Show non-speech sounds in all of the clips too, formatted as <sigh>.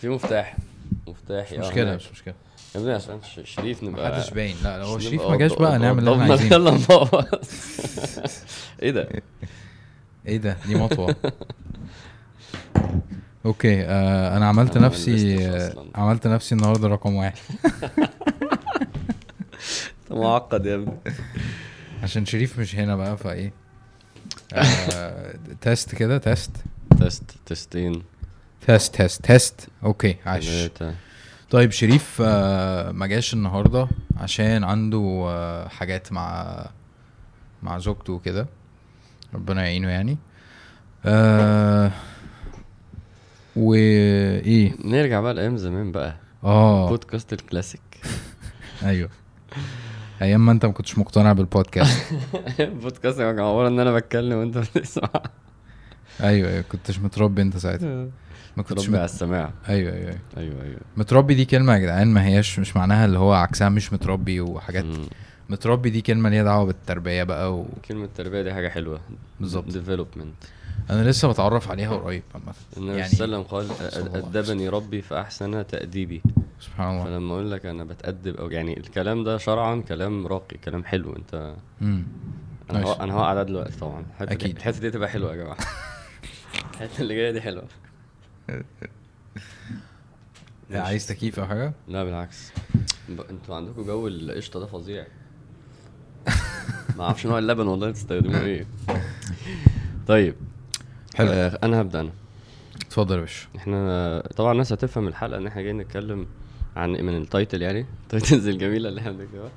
في مفتاح. مفتاح مش يا مشكلة. مش مشكلة. يا ابني عشان شريف نبقى محدش باين. لا لو شريف ما جاش بقى نعمل اللي إحنا عايزينه يلا <laughs> إيه ده؟ إيه ده؟ دي مطوة. أوكي آه أنا عملت أنا نفسي آه. عملت نفسي النهارده رقم واحد. <laughs> انت معقد يا ابني. عشان شريف مش هنا بقى فإيه؟ آه test كده test test testing. test test test okay عاش. طيب شريف آه ما جاش النهارده عشان عنده آه حاجات مع مع زوجته وكده. ربنا يعينه يعني. آه وايه نرجع بقى لأيام زمان بقى. آه. بودكاست الكلاسيك. أيوه. أيام ما أنت ما كنتش مقتنع بالبودكاست. <laughs> بودكاست يا جماعة إن أنا بتكلم وأنت بتسمع. أيوه أيوه كنتش متربي أنت ساعتها. ما كنتش تربي على. السماع. أيوه أيوه. أيوه أيوه. متربي دي كلمة يا جدعان ما هياش مش معناها اللي هو عكسها مش متربي وحاجات. مم. متربي دي كلمة ليها دعوة بالتربية بقى و... كلمة التربيه دي حاجة حلوة. بالظبط. ديفلوبمنت أنا لسه بتعرف عليها قريب عامة. النبي يعني صلى الله عليه وسلم قال أدبني ربي فأحسن تأديبي. سبحان الله. فلما أقول لك أنا بتأدب أو يعني الكلام ده شرعا كلام راقي كلام حلو. أنت امم أنا هو. أنا هقعد دلوقتي طبعا. الحتة. دي الحتة دي تبقى حلوة يا جماعة. <laughs> الحتة اللي جاية دي حلوة. عايز تكييف أو حاجة؟ لا بالعكس. أنتوا عندكم جو القشطة ده فظيع. <laughs> ما أعرفش نوع اللبن والله تستخدموه <laughs> إيه. طيب حلو. آه أنا هبدأ أنا. اتفضل يا باشا. إحنا طبعا الناس هتفهم الحلقة ان إحنا جايين نتكلم عن من ال title يعني <laughs> ال titles الجميلة اللي إحنا بنكتبها.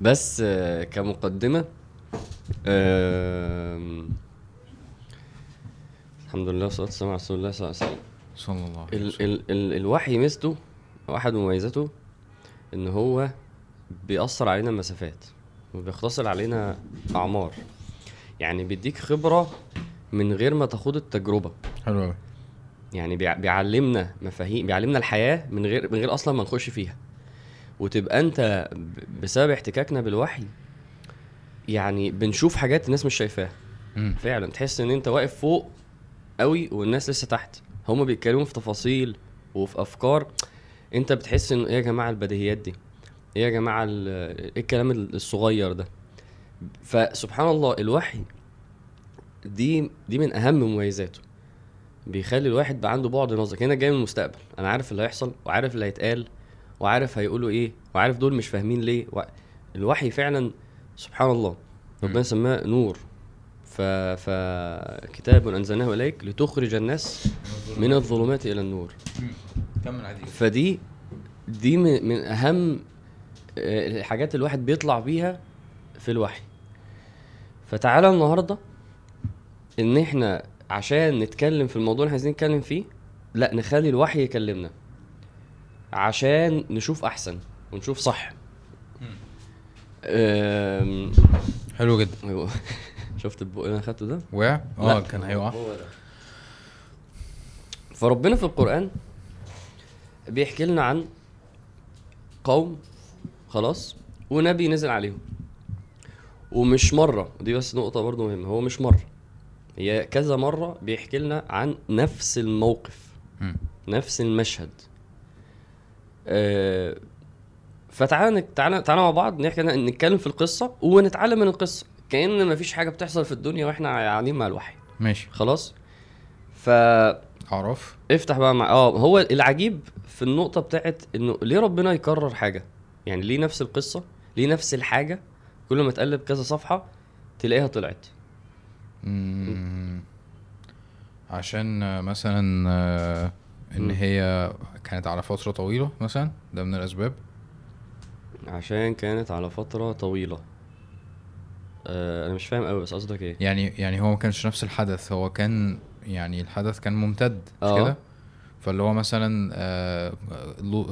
بس آه كمقدمة آم، الحمد لله والصلاة والسلام على رسول الله صلى الله عليه وسلم. صلى الله عليه ال وسلم. ال ال الوحي ميزته أو احد مميزاته إن هو بيأثر علينا مسافات وبيختصر علينا أعمار. يعني بيديك خبرة من غير ما تخوض التجربة. حلو قوي يعني بيع- بيعلمنا مفاهيم بيعلمنا الحياة من غير من غير أصلا ما نخش فيها. وتبقى أنت ب- بسبب احتكاكنا بالوحي يعني بنشوف حاجات الناس مش شايفاها. فعلا تحس إن أنت واقف فوق قوي والناس لسه تحت. هما بيتكلموا في تفاصيل وفي أفكار. أنت بتحس ان إيه يا جماعة البديهيات دي؟ إيه يا جماعة إيه الكلام الصغير ده؟ فسبحان الله الوحي دي دي من أهم مميزاته. بيخلي الواحد بقى عنده بعد نظر كانك جاي من المستقبل. أنا عارف اللي هيحصل وعارف اللي هيتقال وعارف هيقولوا إيه وعارف دول مش فاهمين ليه. و... الوحي فعلا سبحان الله. ربنا سماه نور. فكتاب أنزلناه إليك لتخرج الناس من الظلمات إلى النور. كمل عادي فدي دي من, أهم آه، الحاجات الواحد بيطلع بيها في الوحي. فتعالى النهارده إن إحنا عشان نتكلم في الموضوع اللي عايزين نتكلم فيه لا نخلي الوحي يكلمنا. عشان نشوف أحسن ونشوف صح. حلو جدا. <laughs> شفت البق اللي أنا اخدته ده؟ وقع؟ آه كان هيقع. هو ده. فربنا في القرآن بيحكي لنا عن قوم خلاص ونبي نزل عليهم. ومش مرة ودي بس نقطة برضو مهمة هو مش مرة. هي كذا مرة بيحكي لنا عن نفس الموقف مم. نفس المشهد. آه فتعالى تعالى تعالى مع بعض نحكي نتكلم في القصة ونتعلم من القصة. كأن مفيش حاجة بتحصل في الدنيا وإحنا قاعدين مع الوحي. ماشي. خلاص؟ فافتح اعرف بقى مع آه هو العجيب في النقطة بتاعت إنه ليه ربنا يكرر حاجة؟ يعني ليه نفس القصة؟ ليه نفس الحاجة؟ كل ما تقلب كذا صفحة تلاقيها طلعت. مم. عشان مثلا آه، إن. هي كانت على فترة طويلة مثلا ده من الأسباب. عشان كانت على فترة طويلة. آه أنا مش فاهم قوي بس قصدك إيه؟ يعني يعني هو ما كانش نفس الحدث هو كان يعني الحدث كان ممتد مش آه. كده؟ فاللي هو مثلا آه،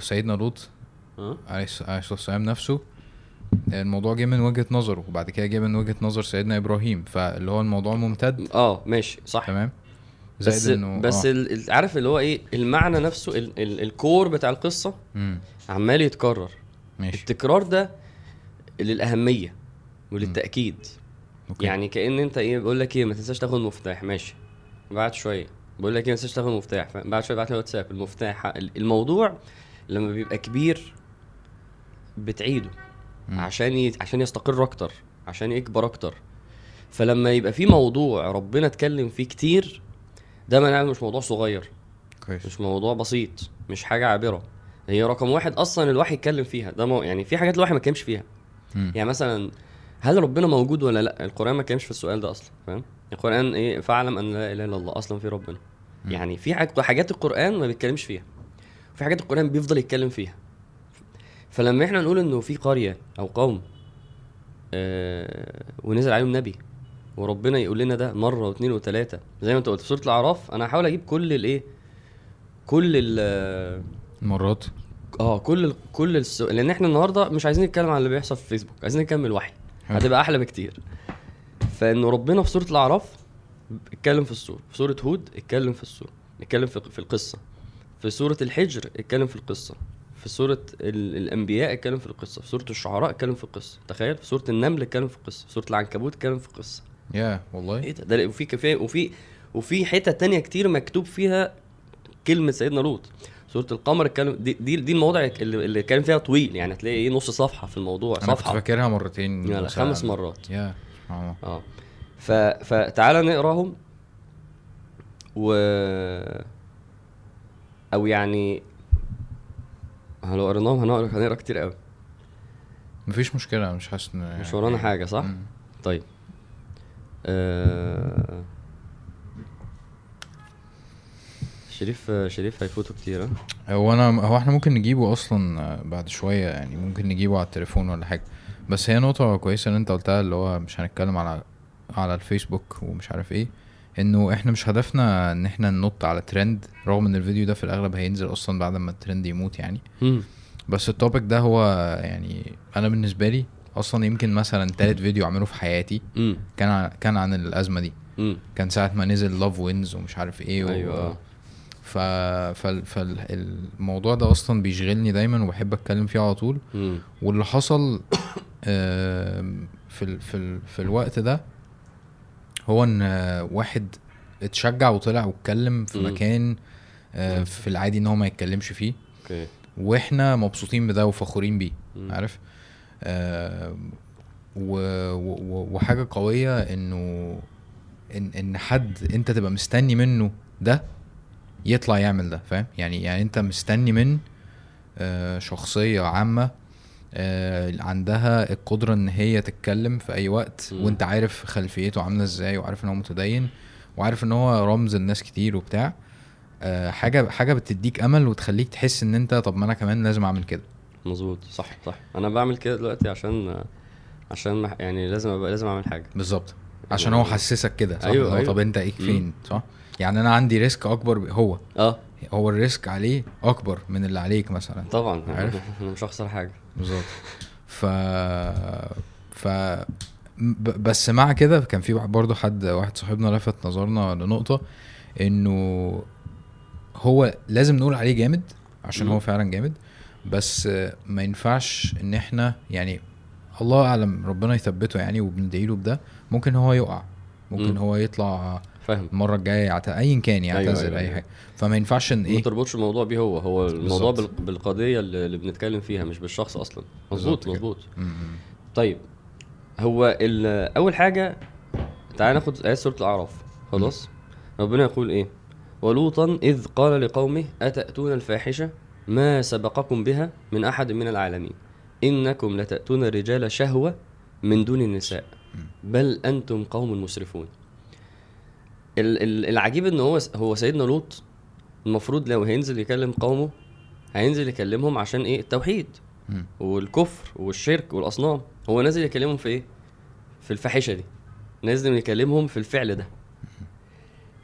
سيدنا لوط آه. عليه الص- عليه الصلاة والسلام نفسه الموضوع جه من وجهة نظره وبعد كده جه من وجهة نظر سيدنا إبراهيم فاللي هو الموضوع ممتد. آه ماشي صح. تمام؟ بس إنه بس آه. عارف اللي هو إيه؟ المعنى نفسه ال ال الكور بتاع القصة مم. عمال يتكرر. ماشي. التكرار ده للأهمية. وللتأكيد. أوكي. يعني كأن أنت إيه بقول لك إيه ما تنساش تاخد مفتاح. ماشي. بعد شوية. بقول لك إيه ما تنساش تاخد فاهم؟ بعد شوية بعت لي واتساب. المفتاح الموضوع لما بيبقى كبير بتعيده. مم. عشان ي... عشان يستقر أكتر عشان يكبر أكتر. فلما يبقى في موضوع ربنا اتكلم فيه كتير ده إنه مش موضوع صغير. كويس. مش موضوع بسيط. مش حاجة عابرة. هي رقم واحد أصلا الوحي يتكلم فيها. ده مو... يعني في حاجات الوحي ما اتكلمش فيها. مم. يعني مثلا هل ربنا موجود ولا لأ؟ القرآن ما اتكلمش في السؤال ده أصلا فاهم؟ القرآن إيه؟ فاعلم أن لا إله إلا الله أصلا في ربنا. مم. يعني في حاجات حاجات القرآن ما بيتكلمش فيها. وفي حاجات القرآن بيفضل يتكلم فيها. فلما إحنا نقول إنه في قرية أو قوم آه ونزل عليهم نبي وربنا يقول لنا ده مرة واثنين وثلاثة زي ما أنت قلت في سورة الأعراف أنا هحاول أجيب كل الإيه؟ كل ال مرات آه كل ال كل الس... لأن إحنا النهارده مش عايزين نتكلم عن اللي بيحصل في فيسبوك عايزين نكمل وحي. هتبقى أحلى بكتير. فإنه ربنا في سورة الأعراف اتكلم في السوره في سورة هود اتكلم في السوره اتكلم في, في القصة. في سورة الحجر اتكلم في القصة. في سورة ال... الأنبياء اتكلم في القصة. في سورة الشعراء اتكلم في القصة. تخيل؟ في سورة النمل اتكلم في القصة. في سورة العنكبوت اتكلم في القصة. يا والله. إيه ده؟ ده وفي كفايه وفي وفي حتت تانية كتير مكتوب فيها كلمة سيدنا لوط. سوره القمر اتكلم دي دي, دي المواضع اللي, اللي كان فيها طويل. يعني هتلاقي إيه نص صفحة في الموضوع أنا كنت صفحة. فاكرها مرتين. لا. خمس مرات. يا آه. ف فتعالى نقراهم. و أو يعني لو قريناهم هنقرا هنقرا كتير قوي. مفيش مشكلة مش حاسس إن مش ورانا حاجة صح؟ مم. طيب. آه... شريف شريف هيفوتوا كتير هو أنا هو إحنا ممكن نجيبه أصلا بعد شوية يعني ممكن نجيبه على التليفون ولا حاجة بس هي نقطة كويسة اللي أنت قلتها اللي هو مش هنتكلم على على الفيسبوك ومش عارف إيه إنه إحنا مش هدفنا إن إحنا ننط على ترند رغم إن الفيديو ده في الأغلب هينزل أصلا بعد ما الترند يموت يعني. بس ال topic ده هو يعني أنا بالنسبة لي أصلا يمكن مثلا تالت فيديو أعمله في حياتي. كان كان عن الأزمة دي. كان ساعة ما نزل love wins ومش عارف إيه و... أيوه. ف... فال... فالموضوع ده أصلا بيشغلني دايما وبحب أتكلم فيه على طول. واللي حصل <coughs> في ال... في ال... في الوقت ده هو إن واحد اتشجع وطلع واتكلم في. مكان آه، في العادي إن هو ما يتكلمش فيه أوكي وإحنا مبسوطين بده وفخورين بيه. عارف آه و... و... وحاجة قوية إنه ان إن حد أنت تبقى مستني منه ده يطلع يعمل ده فاهم؟ يعني يعني انت مستني من آه شخصية عامة آه عندها القدرة ان هي تتكلم في اي وقت. وانت عارف خلفيته عاملة إزاي وعارف ان هو متدين وعارف ان هو رمز الناس كتير وبتاع آه حاجة حاجة بتديك امل وتخليك تحس ان انت طب ما أنا كمان لازم اعمل كده. مظبوط صح صح. أنا بعمل كده دلوقتي عشان عشان يعني لازم أبقى لازم اعمل حاجة. بالظبط. عشان هو حسسك كده صح؟ أيوة، أيوة. طب انت إيه. فين؟ صح؟ يعني أنا عندي risk أكبر هو. آه. هو ال risk عليه أكبر من اللي عليك مثلا. طبعا. عارف؟ <laughs> أنا مش هخسر حاجة. بالظبط. ف ف ب- بس مع كده كان في برضه حد واحد صاحبنا لفت نظرنا لنقطة إنه هو لازم نقول عليه جامد عشان مم. هو فعلا جامد. بس ما ينفعش إن إحنا يعني الله أعلم ربنا يثبته يعني وبندعي له بده. ممكن هو يقع. ممكن مم. هو يطلع فاهم. المرة الجاية. ايا كان أيوة، يعتذر أيوة، أي أيوة. حاجة. فما ينفعش إن ما إيه تربطش الموضوع بيه هو. هو الموضوع بالظبط. بال- بالقضية اللي اللي بنتكلم فيها مش بالشخص أصلا. مظبوط. مظبوط. طيب هو ال- أول حاجة تعال ناخد آيات سورة الأعراف. خلاص؟ ربنا يقول إيه؟ ولوطا إذ قال لقومه أتأتون الفاحشة؟ ما سبقكم بها من أحد من العالمين. إنكم لتأتون الرجال شهوة من دون النساء. بل أنتم قوم مسرفون. العجيب إن هو هو سيدنا لوط المفروض لو هينزل يكلم قومه هينزل يكلمهم عشان إيه؟ التوحيد م. والكفر والشرك والأصنام. هو نازل يكلمهم في إيه؟ في الفاحشة دي. نازل يكلمهم في الفعل ده.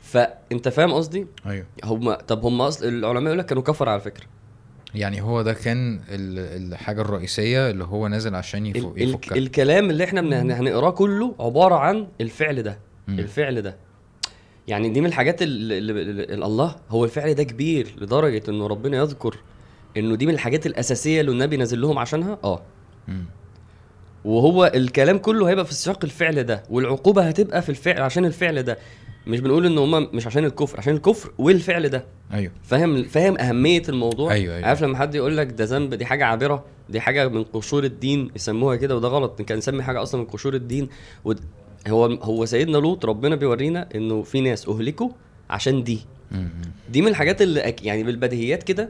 فأنت فاهم قصدي؟ أيوه. هم طب هم أصل العلماء يقول لك كانوا كفر على فكرة. يعني هو ده كان ال- الحاجة الرئيسية اللي هو نازل عشان يفكها. الكلام اللي إحنا هنقراه كله عبارة عن الفعل ده. الفعل ده. يعني دي من الحاجات اللي, اللي, الله هو الفعل ده كبير لدرجة انه ربنا يذكر إنه دي من الحاجات الأساسية اللي النبي نازل لهم عشانها آه م. وهو الكلام كله هيبقى في سياق الفعل ده والعقوبة هتبقى في الفعل عشان الفعل ده مش بنقول إن هم مش عشان الكفر عشان الكفر والفعل ده أيوه فاهم فاهم أهمية الموضوع أيوة، أيوة. عارف لما حد يقول لك ده ذنب دي حاجة عابرة دي حاجة من قشور الدين يسموها كده وده غلط كان نسمي حاجة أصلا من قشور الدين. هو هو سيدنا لوط ربنا بيورينا إنه في ناس أهلكوا عشان دي. دي من الحاجات اللي أك- يعني بالبديهيات كده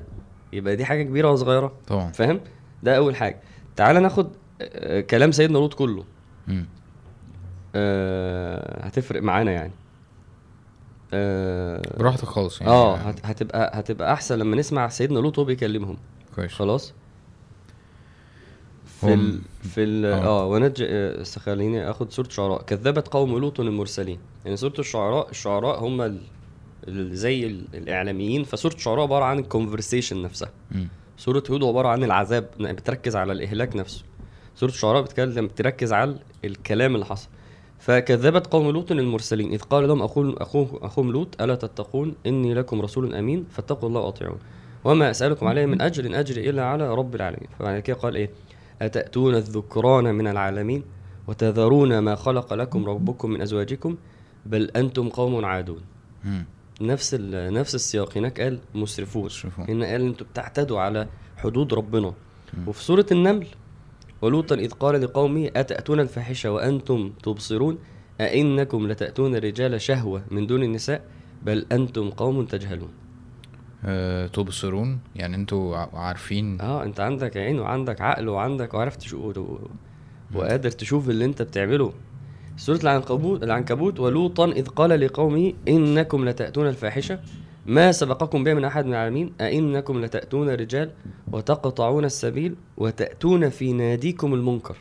يبقى دي حاجة كبيرة وصغيرة. طبعا. فاهم؟ ده أول حاجة. تعال ناخد آه، كلام سيدنا لوط كله. آه، هتفرق معانا يعني. آه براحتك خالص يعني. آه، هت- هتبقى هتبقى أحسن لما نسمع سيدنا لوط وهو بيكلمهم. كويس. خلاص؟ في ال في ال آه. آه ونج آه، خليني اخد سوره شعراء. كذبت قوم لوط المرسلين. يعني سوره الشعراء الشعراء هم ال... ال- زي ال- الإعلاميين. فسوره الشعراء عبارة عن ال conversation نفسها. سوره هود عبارة عن العذاب إنها بتركز على الإهلاك نفسه. سوره الشعراء بتتكلم بتركز على الكلام اللي حصل. فكذبت قوم لوط المرسلين إذ قال لهم أخوهم أخوه أخوهم لوط ألا تتقون؟ إني لكم رسول أمين فاتقوا الله وأطيعون. وما أسألكم عليه من أجر أجري إلا على رب العالمين. فبعد كده قال إيه؟ أتأتون الذكران من العالمين وتذرون ما خلق لكم ربكم من أزواجكم بل أنتم قوم عادون. نفس ال- نفس السياق هناك قال مسرفون. هنا قال أنتوا بتعتدوا على حدود ربنا. وفي سورة النمل ولوطا إذ قال لقومه أتأتون الفاحشة وأنتم تبصرون أئنكم لتأتون الرجال شهوة من دون النساء بل أنتم قوم تجهلون آه، تبصرون يعني أنتوا عارفين. آه انت عندك عين وعندك عقل وعندك وعارف تشوف وقادر تشوف اللي انت بتعمله. سورة العنكبوت العنكبوت ولوطا إذ قال لقومه إنكم لتأتون الفاحشة. ما سبقكم بها من أحد من العالمين. أئنكم لتأتون الرجال وتقطعون السبيل وتأتون في ناديكم المنكر.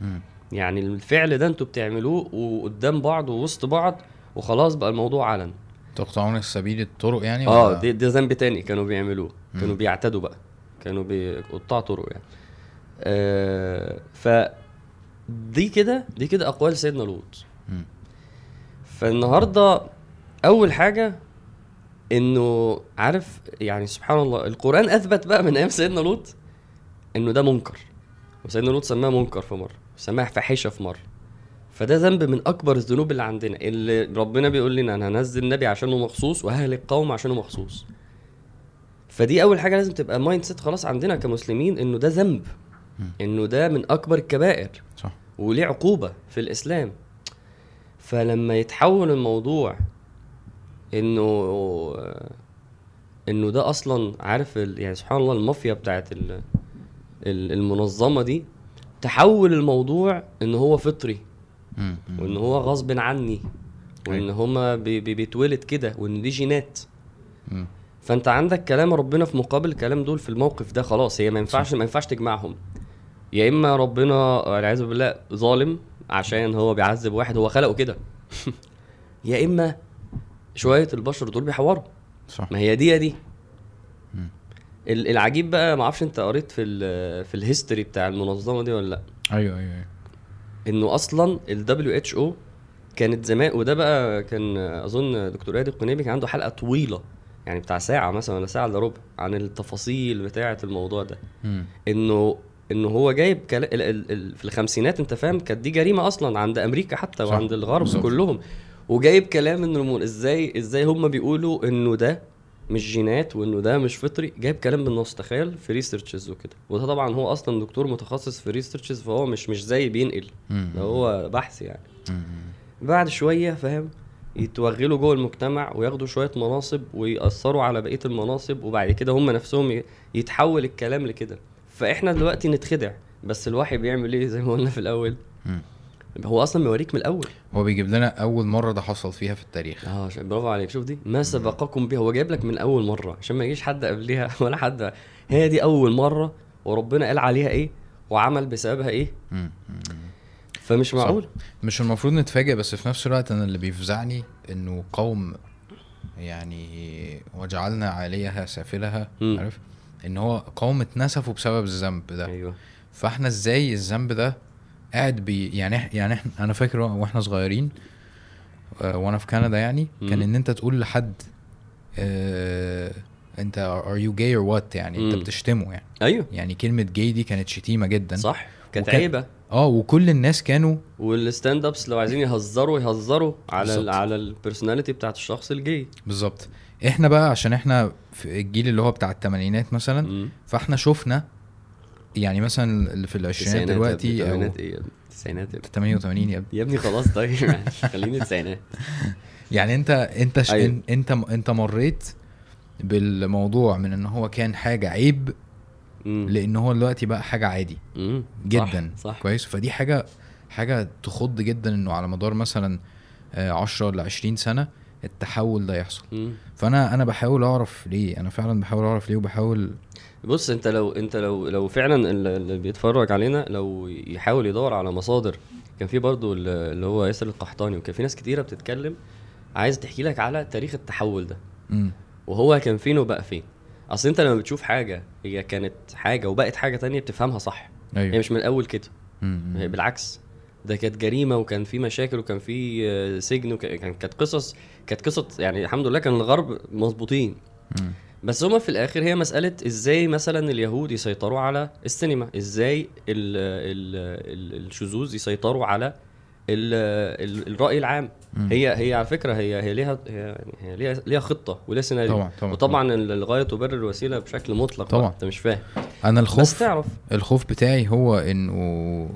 مم. يعني الفعل ده أنتوا بتعملوه وقدام بعض ووسط بعض وخلاص بقى الموضوع علن. تقطعون السبيل الطرق يعني آه ولا- ده, ذنب تاني كانوا بيعملوه. كانوا. بيعتدوا بقى. كانوا بيقطعوا طرق يعني. آه ف دي كده دي كده أقوال سيدنا لوط. فالنهاردة أول حاجة إنه عارف يعني سبحان الله القرآن أثبت بقى من أيام سيدنا لوط إنه ده منكر. وسيدنا لوط سماه منكر في مرة سماه فاحشة في مرة. فده ذنب من أكبر الذنوب اللي عندنا اللي ربنا بيقول لنا أنا هنزل نبي عشانه مخصوص وههلك قوم عشانه مخصوص. فدي أول حاجة لازم تبقى mindset خلاص عندنا كمسلمين إنه ده ذنب. إنه ده من أكبر الكبائر. صح. وليه عقوبة في الإسلام. فلما يتحول الموضوع إنه إنه ده أصلا عارف يعني سبحان الله المافيا بتاعت ال- ال- المنظمة دي تحول الموضوع إن هو فطري. وإن هو غصب عني وإن هما بي- بي- بيتولد كده وإن دي جينات. فأنت عندك كلام ربنا في مقابل الكلام دول في الموقف ده خلاص هي ما ينفعش ما ينفعش تجمعهم. يا إما ربنا والعياذ بالله ظالم عشان هو بيعذب واحد هو خلقه كده. <laughs> يا إما شوية البشر دول بيحوروا. صح. ما هي دي يا دي. مم. العجيب بقى ما أعرفش أنت قريت في ال في الهيستوري بتاع المنظمة دي ولا لأ؟ أيوه أيوه أيوه. إنه أصلا ال WHO كانت زمان وده بقى كان أظن دكتور ادي القنيبي كان عنده حلقة طويلة يعني بتاع ساعة مثلا ولا ساعة إلا ربع عن التفاصيل بتاعة الموضوع ده. إنه إنه هو جايب كلا... ال... ال... ال... في الخمسينات أنت فاهم كانت دي جريمة أصلا عند أمريكا حتى صح. وعند الغرب. كلهم وجايب كلام إنه إزاي إزاي هم بيقولوا إنه ده مش جينات وإنه ده مش فطري جايب كلام بالنص تخيل في researches وكده وده طبعا هو أصلا دكتور متخصص في researches فهو مش مش زي بينقل. ده هو بحث يعني. بعد شوية فاهم يتوغلوا جوه المجتمع وياخدوا شوية مناصب ويأثروا على بقية المناصب وبعد كده هم نفسهم يتحول الكلام لكده فإحنا دلوقتي نتخدع بس الوحي بيعمل إيه زي ما قلنا في الأول. هو أصلا موريك من الأول. هو بيجيب لنا أول مرة ده حصل فيها في التاريخ. آه برافو عليك. شوف دي ما سبقكم بها هو جايب لك من أول مرة. عشان ما يجيش حد قبليها <laughs> ولا حد. هي دي أول مرة وربنا قال عليها إيه وعمل بسببها إيه. فمش صح. معقول. مش المفروض نتفاجئ بس في نفس الوقت أنا اللي بيفزعني إنه قوم يعني وجعلنا عليها سافلها. عارف؟ إن هو قوم اتنسفوا بسبب الذنب ده. أيوه. فإحنا إزاي الذنب ده قاعد بي يعني يعني إحنا أنا فاكر وإحنا صغيرين آه، وأنا في كندا يعني كان. إن أنت تقول لحد آه أنت are you gay or what يعني أنت. بتشتمه يعني أيوه يعني كلمة جاي دي كانت شتيمة جدا صح كانت وكان- عيبة آه وكل الناس كانوا وال stand-ups لو عايزين يهزروا يهزروا على ال بالظبط. على ال personality بتاعت الشخص الجاي بالظبط إحنا بقى عشان إحنا في الجيل اللي هو بتاع الثمانينات مثلا مم. فإحنا شفنا يعني مثلا اللي في العشرينات دلوقتي يا ابني، أو تسعينات إيه يا ابني؟ تسعينات يا ابني. 88 يا ابني يا ابني خلاص طيب معلش، خليني تسعينات <laughs> يعني أنت أنت ش... أيوة. أنت أنت مريت بالموضوع من إن هو كان حاجة عيب. لإن هو دلوقتي بقى حاجة عادي مم. جدا صح, صح. كويس فدي حاجة حاجة تخض جدا إنه على مدار مثلا آه، 10 ل 20 سنة التحول ده يحصل. مم. فأنا أنا بحاول أعرف ليه. أنا فعلا بحاول أعرف ليه وبحاول بص أنت لو أنت لو لو فعلا ال- اللي بيتفرج علينا لو يحاول يدور على مصادر. كان في برضو ال- اللي هو ياسر القحطاني وكان في ناس كتيرة بتتكلم عايز تحكي لك على تاريخ التحول ده. مم. وهو كان فين وبقى فين. أصل أنت لما بتشوف حاجة هي كانت حاجة وبقت حاجة تانية بتفهمها صح. هي أيوه مش من الأول كده. هي بالعكس. ده كانت جريمة وكان في مشاكل وكان في آه، سجن وكان كانت قصص كانت قصص يعني الحمد لله كان الغرب مظبوطين. بس هما في الآخر هي مسألة إزاي مثلا اليهود يسيطروا على السينما؟ إزاي ال ال ال الشذوذ يسيطروا على ال ال الرأي العام؟ مم. هي هي على فكرة هي هي ليها هي, يعني ليها ليها خطة وليها سيناريو. طبعا طبعا وطبعا ال- الغاية تبرر الوسيلة بشكل مطلق طبعا. أنت مش فاهم. أنا بس الخوف تعرف. الخوف بتاعي هو إنه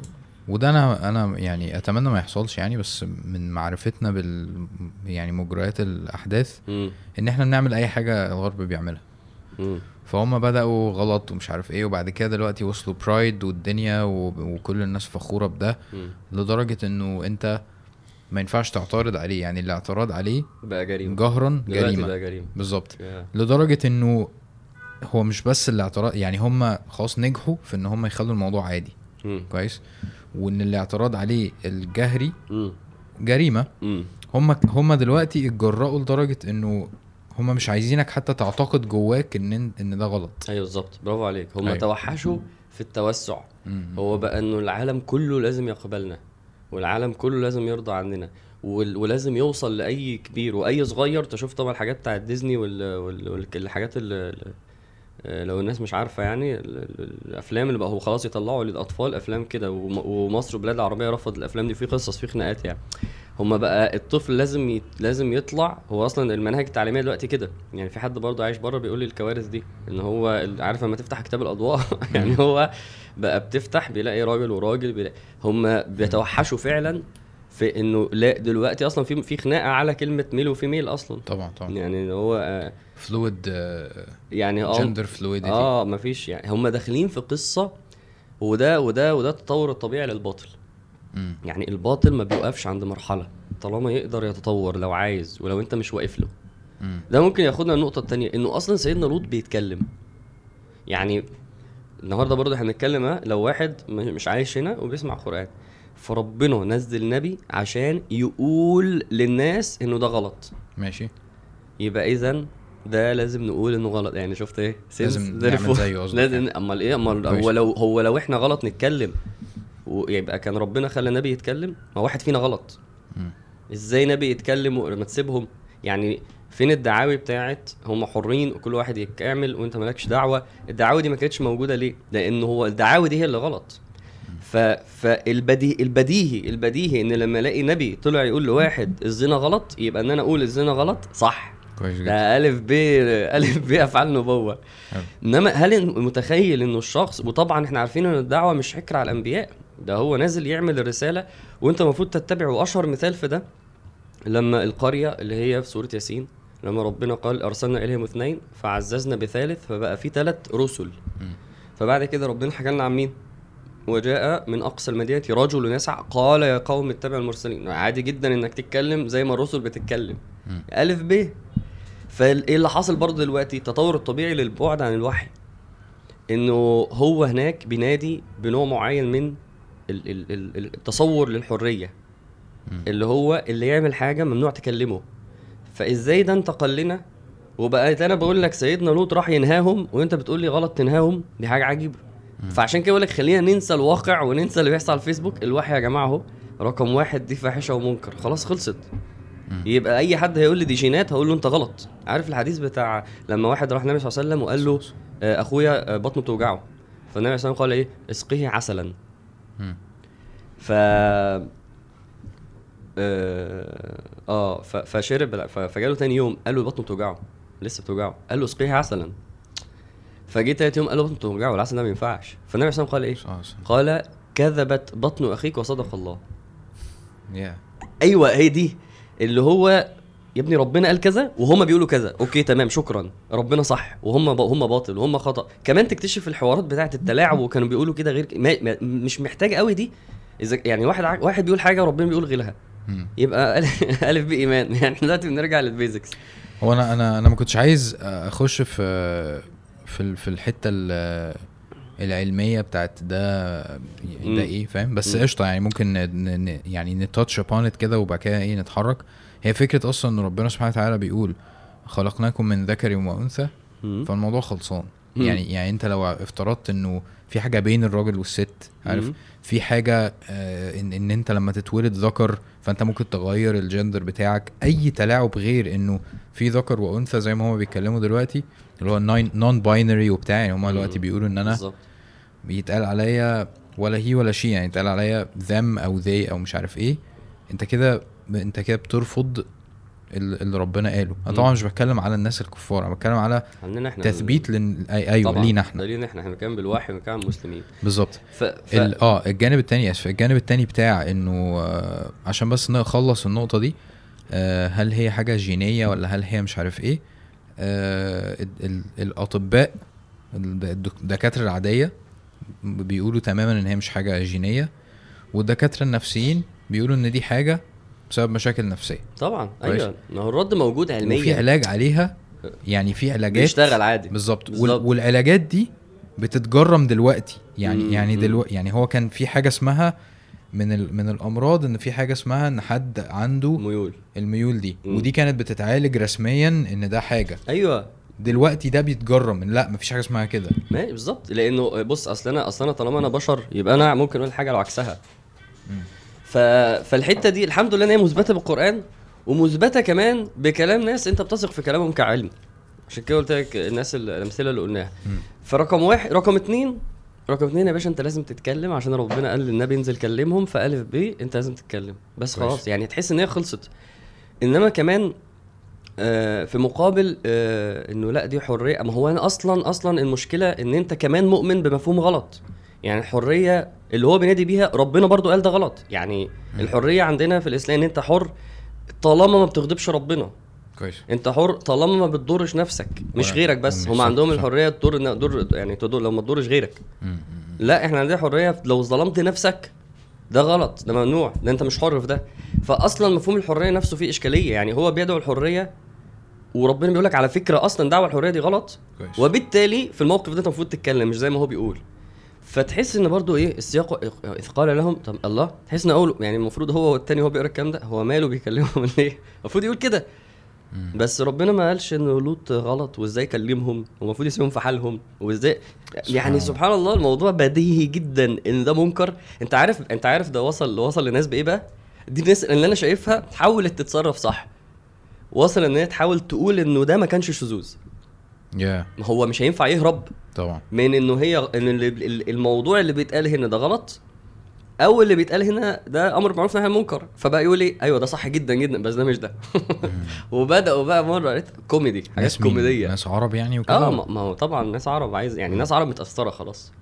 وده أنا أنا يعني أتمنى ما يحصلش يعني بس من معرفتنا بال يعني مجريات الأحداث مم. إن إحنا بنعمل أي حاجة الغرب بيعملها. فهم بدأوا غلط ومش عارف إيه وبعد كده دلوقتي وصلوا برايد والدنيا وكل الناس فخورة بده مم. لدرجة إنه أنت ما ينفعش تعترض عليه يعني الاعتراض عليه بقى جريمة جهرا جريمة بقى جريمة بالظبط يا. لدرجة إنه هو مش بس الاعتراض يعني هم خلاص نجحوا في إن هم يخلوا الموضوع عادي مم. كويس وإن الاعتراض عليه الجهري. جريمة. هم هم دلوقتي اتجرأوا لدرجة إنه هم مش عايزينك حتى تعتقد جواك إن ان ده غلط أيوه بالظبط برافو عليك هم أيوة. توحشوا في التوسع مم. هو بقى إنه العالم كله لازم يقبلنا والعالم كله لازم يرضى عننا ولازم يوصل لأي كبير وأي صغير تشوف طبعا الحاجات بتاعت ديزني وال- وال- والحاجات لو الناس مش عارفة يعني ال- ال- الأفلام اللي بقى هو خلاص يطلعوا للأطفال أفلام كده وم- ومصر وبلاد العربية رفض الأفلام دي في قصص في خناقات يعني. هما بقى الطفل لازم يت... لازم يطلع هو أصلا المناهج التعليمية دلوقتي كده. يعني في حد برضه عايش بره بيقول لي الكوارث دي إن هو عارف لما تفتح كتاب الأضواء؟ <laughs> يعني هو بقى بتفتح بيلاقي راجل وراجل بيلاقي هم بيتوحشوا فعلا في إنه لا دلوقتي أصلا في في خناقة على كلمة ميل وفيميل أصلا. طبعا طبعا. يعني هو آه، فلويد يعني آه جندر فلويدتي آه مفيش يعني. هم داخلين في قصة وده وده وده التطور الطبيعي للباطل. يعني الباطل ما بيوقفش عند مرحلة. طالما يقدر يتطور لو عايز ولو انت مش واقف له. ده ممكن ياخدنا النقطه التانية إنه أصلا سيدنا لوط بيتكلم. يعني النهارده برضه إحنا بنتكلم لو واحد م- مش عايش هنا وبيسمع قرآن. فربنا نزل نبي عشان يقول للناس إنه ده غلط. ماشي. يبقى اذا ده لازم نقول إنه غلط. يعني شفت إيه؟ لازم نعمل زيه قصدك لازم. أمال إيه؟ أمال. هو لو هو لو إحنا غلط نتكلم ويبقى كان ربنا خلى نبي يتكلم ما واحد فينا غلط. مم. إزاي نبي يتكلم ولما تسيبهم؟ يعني فين الدعاوي بتاعت هم حرين وكل واحد يعمل وأنت مالكش دعوة؟ الدعاوي دي ما كانتش موجودة ليه؟ لأن هو الدعاوي دي هي اللي غلط. ف فالبديهي البديهي البديهي إن لما ألاقي نبي طلع يقول لواحد الزنا غلط يبقى إن أنا أقول الزنا غلط صح. كويس جدا. ده ألف ب ألف ب أفعال نبوة. إنما هل متخيل إنه الشخص وطبعا إحنا عارفين إن الدعوة مش حكر على الأنبياء. ده هو نازل يعمل الرسالة وأنت المفروض تتبعه. وأشهر مثال في ده لما القرية اللي هي في سورة ياسين لما ربنا قال أرسلنا إليهم اثنين فعززنا بثالث فبقى في ثلاث رسل. فبعد كده ربنا حكى لنا عن مين؟ وجاء من أقصى المدينة رجل يسعى قال يا قوم اتبعوا المرسلين. عادي جدا إنك تتكلم زي ما الرسل بتتكلم. مم. ألف ب. فايه اللي حاصل برضه دلوقتي؟ التطور الطبيعي للبعد عن الوحي. إنه هو هناك بينادي بنوع معين من ال- ال- ال- التصور للحرية. اللي هو اللي يعمل حاجة ممنوع تكلمه. فإزاي ده انتقل لنا؟ وبقيت أنا بقول لك سيدنا لوط راح ينهاهم وأنت بتقول لي غلط تنهاهم دي حاجة عجيبة. فعشان كده بقول لك خلينا ننسى الواقع وننسى اللي بيحصل على الفيسبوك. الوحي يا جماعة أهو رقم واحد دي فاحشة ومنكر. خلاص خلصت. يبقى أي حد هيقول لي دي جينات هقول له أنت غلط. عارف الحديث بتاع لما واحد راح النبي صلى الله عليه وسلم وقال له آه، أخويا آه، بطنه بتوجعه. فالنبي صلى الله عليه وسلم قال إيه؟ اسقيه عسلا. ف آه, آه فشرب فجاله تاني يوم قال له بطنه بتوجعه. لسه بتوجعه. قال له اسقيه عسلا. فجه تالت يوم قال له بطنه بتوجعه والعسل ده ما ينفعش. فالنبي عليه الصلاه والسلام قال إيه؟ قال كذبت بطن أخيك وصدق الله. يا أيوه هي دي. اللي هو يا ابني ربنا قال كذا وهم بيقولوا كذا. okay تمام شكرا. ربنا صح. وهم ب... هم باطل وهم خطأ. كمان تكتشف الحوارات بتاعه التلاعب وكانوا بيقولوا كده غير ما... ما... مش محتاج قوي دي. إذا يعني واحد ع... واحد بيقول حاجة وربنا بيقول غيرها. يبقى <laughs> ألف ب إيمان <laughs> يعني إحنا دلوقتي بنرجع لل basics. هو أنا أنا أنا ما كنتش عايز أخش في في في الحتة ال- العلمية بتاعت ده ده. إيه فاهم بس. قشطة يعني ممكن ن- يعني نتاتش ابون كده وبعد كده إيه نتحرك هي فكرة أصلا إن ربنا سبحانه وتعالى بيقول خلقناكم من ذكر وأنثى فالموضوع خلصان. يعني يعني أنت لو افترضت إنه في حاجة بين الراجل والست عارف. في حاجة آه إن, إن أنت لما تتولد ذكر فانت ممكن تغير الجندر بتاعك اي تلاعب غير انه في ذكر وانثى زي ما هما بيتكلموا دلوقتي اللي هو نون باينري وبتاع. يعني هما. دلوقتي بيقولوا إن أنا بالظبط. بيتقال عليا ولا هي ولا شي يعني يتقال عليا them أو they أو مش عارف إيه. أنت كده أنت كده بترفض اللي ربنا قاله. أنا. طبعا مش بتكلم على الناس الكفار أنا بتكلم على عندنا إحنا تثبيت لن... أيوه طبعا لينا إحنا. لينا إحنا إحنا بنتكلم بالوحي بنتكلم مسلمين بالظبط. ف... ف... ال... آه الجانب التاني آسف الجانب التاني بتاع إنه آه عشان بس نخلص النقطة دي آه هل هي حاجة جينية ولا هل هي مش عارف إيه؟ آه ال... ال... الأطباء الد- الدك- الدكاترة العادية بيقولوا تماما إن هي مش حاجة جينية والدكاترة النفسيين بيقولوا إن دي حاجة بسبب مشاكل نفسية. طبعا. أيوه. ما هو الرد موجود وفي علميا علاج عليها يعني في علاجات. بيشتغل عادي. بالظبط. وال... بالظبط. والعلاجات دي بتتجرم دلوقتي. يعني مم، يعني. دلوقتي يعني هو كان في حاجة اسمها من ال... من الأمراض إن في حاجة اسمها إن حد عنده ميول الميول دي. مم. ودي كانت بتتعالج رسميا إن ده حاجة. أيوه. دلوقتي ده بيتجرم. لا مفيش حاجة اسمها كده. ما بالظبط. لأنه بص أصل أنا أصل أنا طالما أنا بشر يبقى أنا ممكن أقول حاجة لو عكسها. ف... فالحتة دي الحمد لله إن هي مثبتة بالقرآن ومثبتة كمان بكلام ناس أنت بتثق في كلامهم كعلم. عشان كده قلت لك الناس ال- الأمثلة اللي قلناها. فرقم واحد رقم اتنين رقم اتنين يا باشا أنت لازم تتكلم عشان ربنا قال للنبي انزل كلمهم فألف ب أنت لازم تتكلم. بس. خلاص يعني تحس إن هي خلصت. إنما كمان آه في مقابل آه إنه لا دي حرية ما هو أنا أصلا أصلا المشكلة إن أنت كمان مؤمن بمفهوم غلط. يعني الحرية اللي هو بينادي بيها ربنا برضو قال ده غلط. يعني الحرية عندنا في الإسلام إن أنت حر طالما ما بتغضبش ربنا. كويس. أنت حر طالما ما بتضرش نفسك مش غيرك بس. هم عندهم. الحرية تضر تضر يعني تضر لو ما تضرش غيرك. لا إحنا عندنا حرية لو ظلمت نفسك ده غلط ده ممنوع ده أنت مش حر في ده. فاصلا مفهوم الحرية نفسه فيه إشكالية. يعني هو بيدعو الحرية وربنا بيقول لك على فكرة أصلا دعوة الحرية دي غلط. كويس. وبالتالي في الموقف ده أنت المفروض تتكلم مش زي ما هو بيقول. فتحس إن برضو إيه السياق إذ قال لهم طب الله تحس إن أقول يعني المفروض هو والتاني هو بيقرأ الكلام ده هو ماله بيكلمهم؟ <laughs> ليه؟ المفروض يقول كده. بس ربنا ما قالش إن لوط غلط وإزاي يكلمهم ومفروض يسيبهم في حالهم. وإزاي؟ يعني. سبحان الله الموضوع بديهي جدا إن ده منكر. أنت عارف أنت عارف ده وصل وصل لناس بإيه بقى؟ دي الناس اللي أنا شايفها حاولت تتصرف صح. وصل إن هي تحاول تقول إنه ده ما كانش شذوذ. يا ما هو مش هينفع يهرب طبعا. من إنه هي ان الموضوع اللي بيتقال هنا ده غلط أو اللي بيتقال هنا ده أمر معروف نهي عن المنكر. فبقى يقول لي أيوه ده صح جدا جدا بس ده مش ده. <laughs> <laughs> وبدأوا بقى مرة كوميدي حاجات ناس؟ كوميدية. ناس عرب يعني وكده؟ آه ما هو طبعا ناس عرب عايز يعني ناس عرب متأثرة خلاص.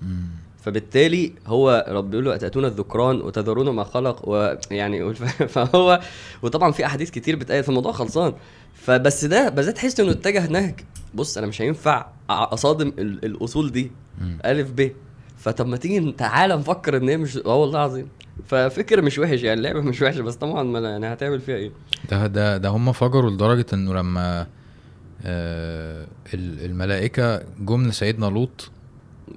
فبالتالي هو رب بيقول له أتأتون الذكران وتذرون ما خلق ويعني <laughs> فهو وطبعا في أحاديث كتير بتقال فالموضوع خلصان. فبس ده بس تحس إنه اتجه نهج. بص أنا مش هينفع أصادم ال- الأصول دي. الف ب. فطب ما تيجي تعالى نفكر إن هي مش آه والله العظيم. ففكر مش وحش يعني اللعبة مش وحشة بس طبعا ما أنا- يعني هتعمل فيها إيه؟ ده ده ده هم فجروا لدرجة إنه لما آه ال- الملائكة جم لسيدنا لوط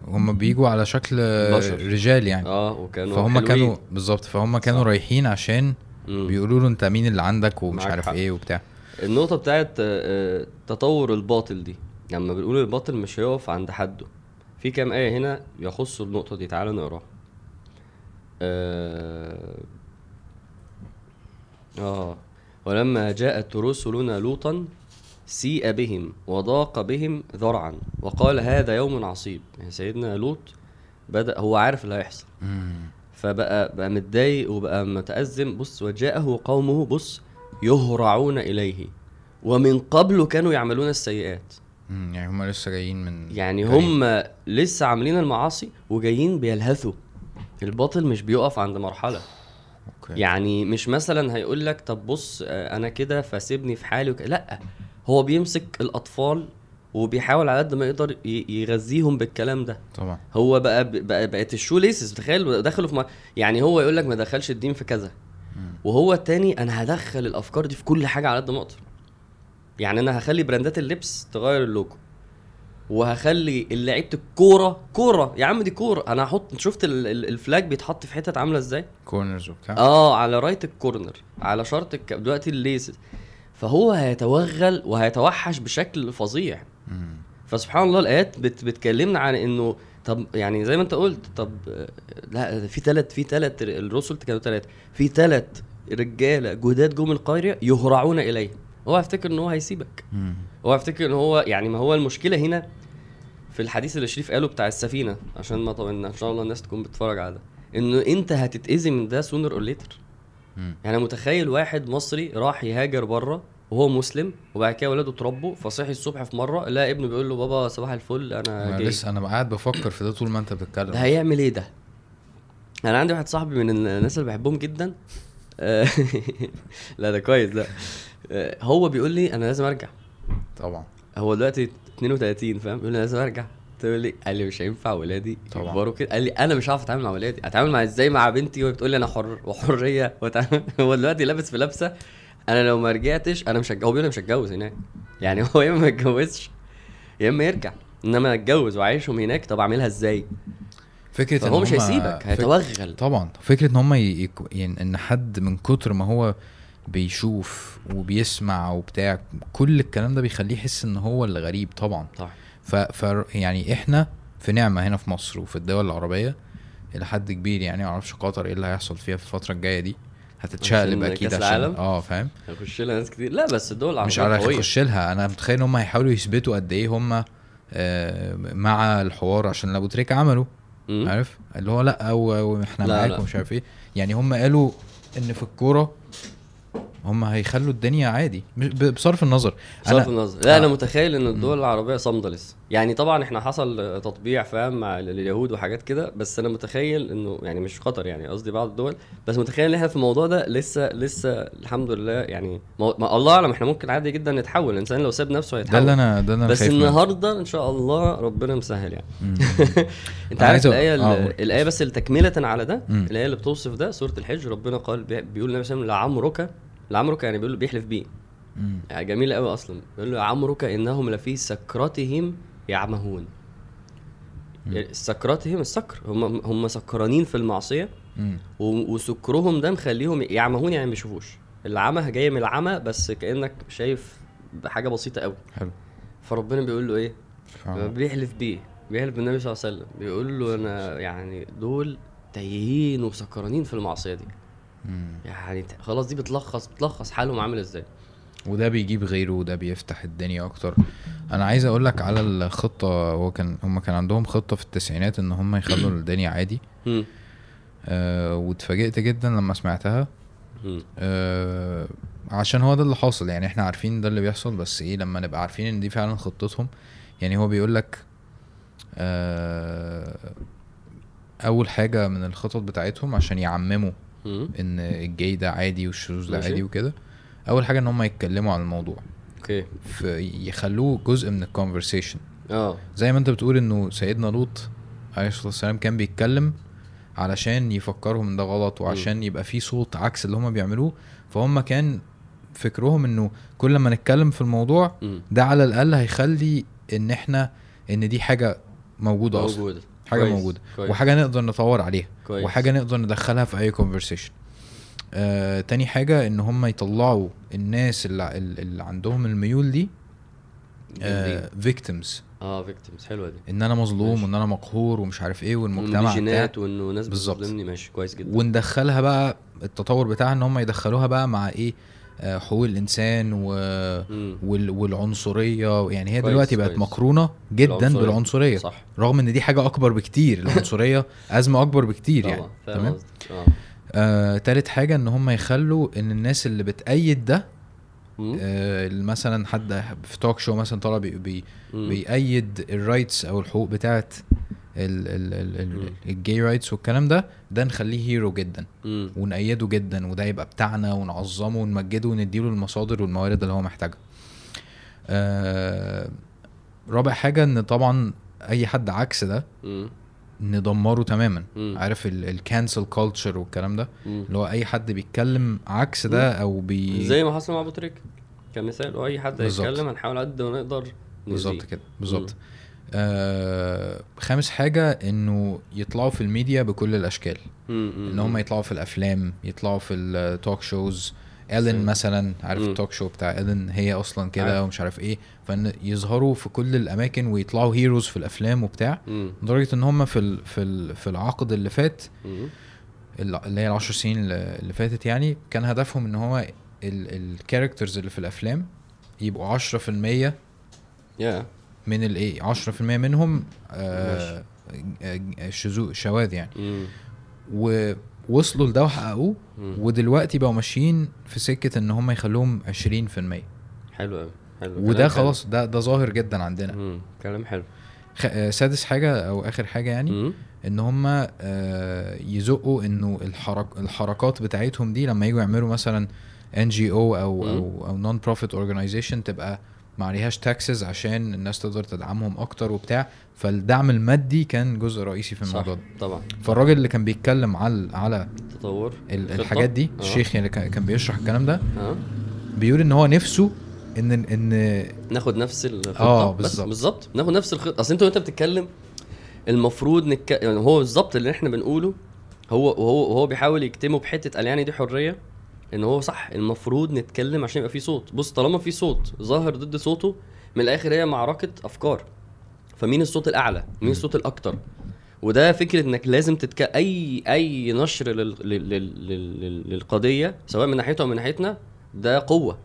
هم بيجوا على شكل بشر. رجال يعني آه وكانوا فهم. كانوا بالظبط فهم كانوا صح. رايحين عشان مم. بيقولوا له انت مين اللي عندك ومش عارف حق. إيه وبتاع النقطة بتاعت آه، آه، تطور الباطل دي لما بنقول الباطل مش هيقف عند حده في كام آية هنا يخصوا النقطة دي تعالوا نقراها آه آه ولما جاءت رسلنا لوطا سيء بهم وضاق بهم ذرعا. وقال هذا يوم عصيب. يعني سيدنا لوط بدأ هو عارف اللي هيحصل. فبقى بقى متضايق وبقى متأزم. بص وجاءه قومه بص يهرعون إليه. ومن قبل كانوا يعملون السيئات. يعني هم لسه جايين من يعني. هم لسه عاملين المعاصي وجايين بيلهثوا. الباطل مش بيقف عند مرحلة. okay. يعني مش مثلا هيقول لك طب بص آه، أنا كده فسيبني في حالي وك... لأ. هو بيمسك الأطفال وبيحاول على قد ما يقدر يغذيهم بالكلام ده. طبعا. هو بقى بقى بقت ال shoelaces تخيل دخلوا في م... يعني هو يقول لك ما دخلش الدين في كذا. وهو التاني أنا هدخل الأفكار دي في كل حاجة على قد ما أقدر. يعني أنا هخلي براندات اللبس تغير اللوجو. وهخلي لعيبه الكورة كورة! يا عم دي كورة! أنا هحط شفت ال- ال- ال flag بيتحط في حتت عاملة إزاي؟ corners وبتاع. آه على راية ال corner على شرط الك... دلوقتي ال laces فهو هيتوغل وهيتوحش بشكل فظيع. فسبحان الله الآيات بت... بتكلمنا عن إنه طب يعني زي ما أنت قلت طب لا في ثلاث في ثلاث الرسل كانوا ثلاث في ثلاث رجاله جداد جم القريه يهرعون إليه هو هيفتكر إن هو هيسيبك. هو هيفتكر إن هو يعني ما هو المشكلة هنا في الحديث اللي شريف قاله بتاع السفينة عشان ما طولنا إن شاء الله الناس تكون بتتفرج على ده إنه أنت هتتأذي من ده sooner or later. يعني متخيل واحد مصري راح يهاجر بره وهو مسلم وبعد كده ولاده اتربوا فصحي الصبح في مرة لقى ابنه بيقول له بابا صباح الفل أنا جاي. لسه أنا قاعد بفكر في ده طول ما أنت بتتكلم. ده هيعمل إيه ده؟ أنا عندي واحد صاحبي من الناس اللي بحبهم جدا. <laughs> لا ده كويس لا. هو بيقول لي أنا لازم أرجع. طبعا. هو دلوقتي 32 فاهم؟ بيقول لي لازم أرجع. لي قال لي مش هينفع ولادي طبعا. يكبروا كده. قال لي أنا مش هعرف أتعامل مع ولادي. أتعامل مع إزاي مع بنتي؟ وهي بتقول لي أنا حر وحرية. <laughs> هو دلوقتي لابس في لابسة. أنا لو ما رجعتش أنا مش هو بيقول مش هتجوز هناك. يعني هو يا إما ما يتجوزش يا إما يرجع. إنما أتجوز وعايشهم هناك طب أعملها إزاي؟ فكرة فهو مش هما- هيسيبك هيتوغل. طبعا. فكرة إن هم ي... يعني إن حد من كتر ما هو بيشوف وبيسمع وبتاع كل الكلام ده بيخليه يحس إن هو اللي غريب طبعا. صح ف... ف يعني إحنا في نعمة هنا في مصر وفي الدول العربية إلى حد كبير يعني معرفش قطر إيه اللي هيحصل فيها في الفترة الجاية دي هتتشقلب أكيد عشان العالم؟ آه فاهم هيخش لها ناس كتير لا بس الدول العربية مش على قوية. يخش لها أنا متخيل إن هم هيحاولوا يثبتوا قد إيه هم آه، مع الحوار عشان أبو تريكة عملوا. عارف اللي هو لأ و- وإحنا لا، معاك لا. ومش عارف إيه يعني هم قالوا إن في الكورة هم هيخلوا الدنيا عادي بصرف النظر بصرف النظر لا أنا آه. متخيل إن الدول العربية صامدة لسه يعني طبعا إحنا حصل تطبيع فاهم مع ال- اليهود وحاجات كده بس أنا متخيل إنه يعني مش قطر يعني قصدي بعض الدول بس متخيل إن إحنا في الموضوع ده لسه لسه الحمد لله يعني ما ما الله أعلم إحنا ممكن عادي جدا نتحول الإنسان لو ساب نفسه ده هيتحول اللي أنا ده اللي أنا بس. النهارده إن شاء الله ربنا مسهل يعني. <laughs> أنت عارف الآية آه،. الآية بس تكملة على ده. الآية اللي بتوصف ده سورة الحج ربنا قال بي- بيقول النبي صلى الله عليه وسلم لعمرك لعمرك يعني بيقول له بيحلف بيه. يعني جميل قوي أصلا. بيقول له عمرك إنهم لفي سكرتهم يعمهون. يعني سكرتهم السكر. هم هم سكرانين في المعصية. وسكرهم ده مخليهم يعمهون يعني ما بيشوفوش. العمى جاية من العمى بس كأنك شايف بحاجة بسيطة قوي. حلو. فربنا بيقول له إيه؟ ف- بيحلف بيه. بيحلف بالنبي صلى الله عليه وسلم. بيقول له أنا يعني دول تايهين وسكرانين في المعصية دي. يعني خلاص دي بتلخص بتلخص حالهم عامل إزاي وده بيجيب غيره وده بيفتح الدنيا أكتر أنا عايز أقول لك على الخطة هو كان هم كان عندهم خطة في التسعينات إن هم يخلوا الدنيا عادي. آه واتفاجئت جدا لما سمعتها. آه عشان هو ده اللي حاصل يعني إحنا عارفين ده اللي بيحصل بس إيه لما نبقى عارفين إن دي فعلا خطتهم يعني هو بيقول لك آه أول حاجة من الخطط بتاعتهم عشان يعمموا مم. إن الجاي ده عادي والشذوذ ده. عادي وكده. أول حاجة إن هم يتكلموا عن الموضوع. okay. يخلوه جزء من ال conversation آه. زي ما أنت بتقول إنه سيدنا لوط عليه الصلاة والسلام كان بيتكلم علشان يفكرهم إن ده غلط وعشان يبقى في صوت عكس اللي هم بيعملوه. فهم كان فكرهم إنه كل ما نتكلم في الموضوع مم. ده على الأقل هيخلي إن إحنا إن دي حاجة موجودة أصلا. موجودة. حاجة كويس. موجودة كويس. وحاجة نقدر نطور عليها كويس. وحاجة نقدر ندخلها في أي conversation آه، تاني حاجة إن هم يطلعوا الناس اللي, اللي عندهم الميول دي. victims آه victims حلوة دي إن أنا مظلوم. وإن أنا مقهور ومش عارف إيه والمجتمع جينات وإنه ناس. بتظلمني ماشي كويس جدا وندخلها بقى التطور بتاعها إن هم يدخلوها بقى مع إيه آه، حقوق الإنسان و... وال... والعنصرية يعني هي كويس، دلوقتي بقت. مقرونة جدا العنصرية. بالعنصرية صح رغم إن دي حاجة أكبر بكتير العنصرية <laughs> أزمة أكبر بكتير يعني تمام. آه آه، تالت حاجة إن هم يخلوا إن الناس اللي بتأيد ده. آه مثلا حد في talk show مثلا طلع بي بي. بيأيد ال rights أو الحقوق بتاعت ال- ال- ال- مم. ال- ال gay rights والكلام ده ده نخليه hero جدا مم. ونأيده جدا وده يبقى بتاعنا ونعظمه ونمجده ونديله المصادر والموارد اللي هو محتاجها آه رابع حاجة إن طبعا أي حد عكس ده مم. ندمره تماما مم. عارف ال cancel culture والكلام ده. اللي هو أي حد بيتكلم عكس ده أو بي زي ما حصل مع أبو تريكة كمثال واي حد. هيتكلم هنحاول قد ما نقدر بالظبط. كده بالظبط آه خامس حاجة إنه يطلعوا في الميديا بكل الأشكال. إن هم يطلعوا في الأفلام يطلعوا في ال talk shows سلام. مثلا عارف. ال talk show بتاع Ellen هي أصلا كده عارف. ومش عارف إيه فإن يظهروا في كل الأماكن ويطلعوا هيروز في الأفلام وبتاع. لدرجة إن هم في ال في ال في العقد اللي فات. اللي هي العشر سنين اللي فاتت يعني كان هدفهم إن هو الكاركترز اللي في الأفلام يبقوا 10% يا من الايه 10% منهم آه آه، شذوذ شواذ يعني مم. ووصلوا لده وحققوه. ودلوقتي بقوا ماشيين في سكة إن هم يخلوهم 20% حلو قوي حلو وده خلاص ده ده ظاهر جدا. عندنا مم. كلام حلو خ... آه، سادس حاجة أو آخر حاجة يعني مم. إن هم آه، يزقوا إنه الحرك... الحركات بتاعتهم دي لما يجوا يعملوا مثلا NGO. أو أو non-profit organization تبقى ما عليهاش taxes عشان الناس تقدر تدعمهم أكتر وبتاع فالدعم المادي كان جزء رئيسي في الموضوع ده طبعا فالراجل اللي كان بيتكلم على على تطور ال- خطة. الحاجات دي آه. الشيخ اللي كان كان بيشرح الكلام ده آه بيقول إن هو نفسه إن إن ناخد نفس الخطه آه، بس بالظبط. بالظبط ناخد نفس الخطه أصل أنت وأنت بتتكلم المفروض نك... يعني هو بالظبط اللي إحنا بنقوله هو وهو وهو بيحاول يكتمه بحتة قال يعني دي حرية إن هو صح المفروض نتكلم عشان يبقى في صوت. بص طالما في صوت ظاهر ضد صوته من الآخر هي معركة أفكار. فمين الصوت الأعلى؟ مين الصوت الأكتر؟ وده فكرة إنك لازم تتك أي أي نشر لل... لل... لل... لل... للقضية سواء من ناحيته أو من ناحيتنا ده قوة.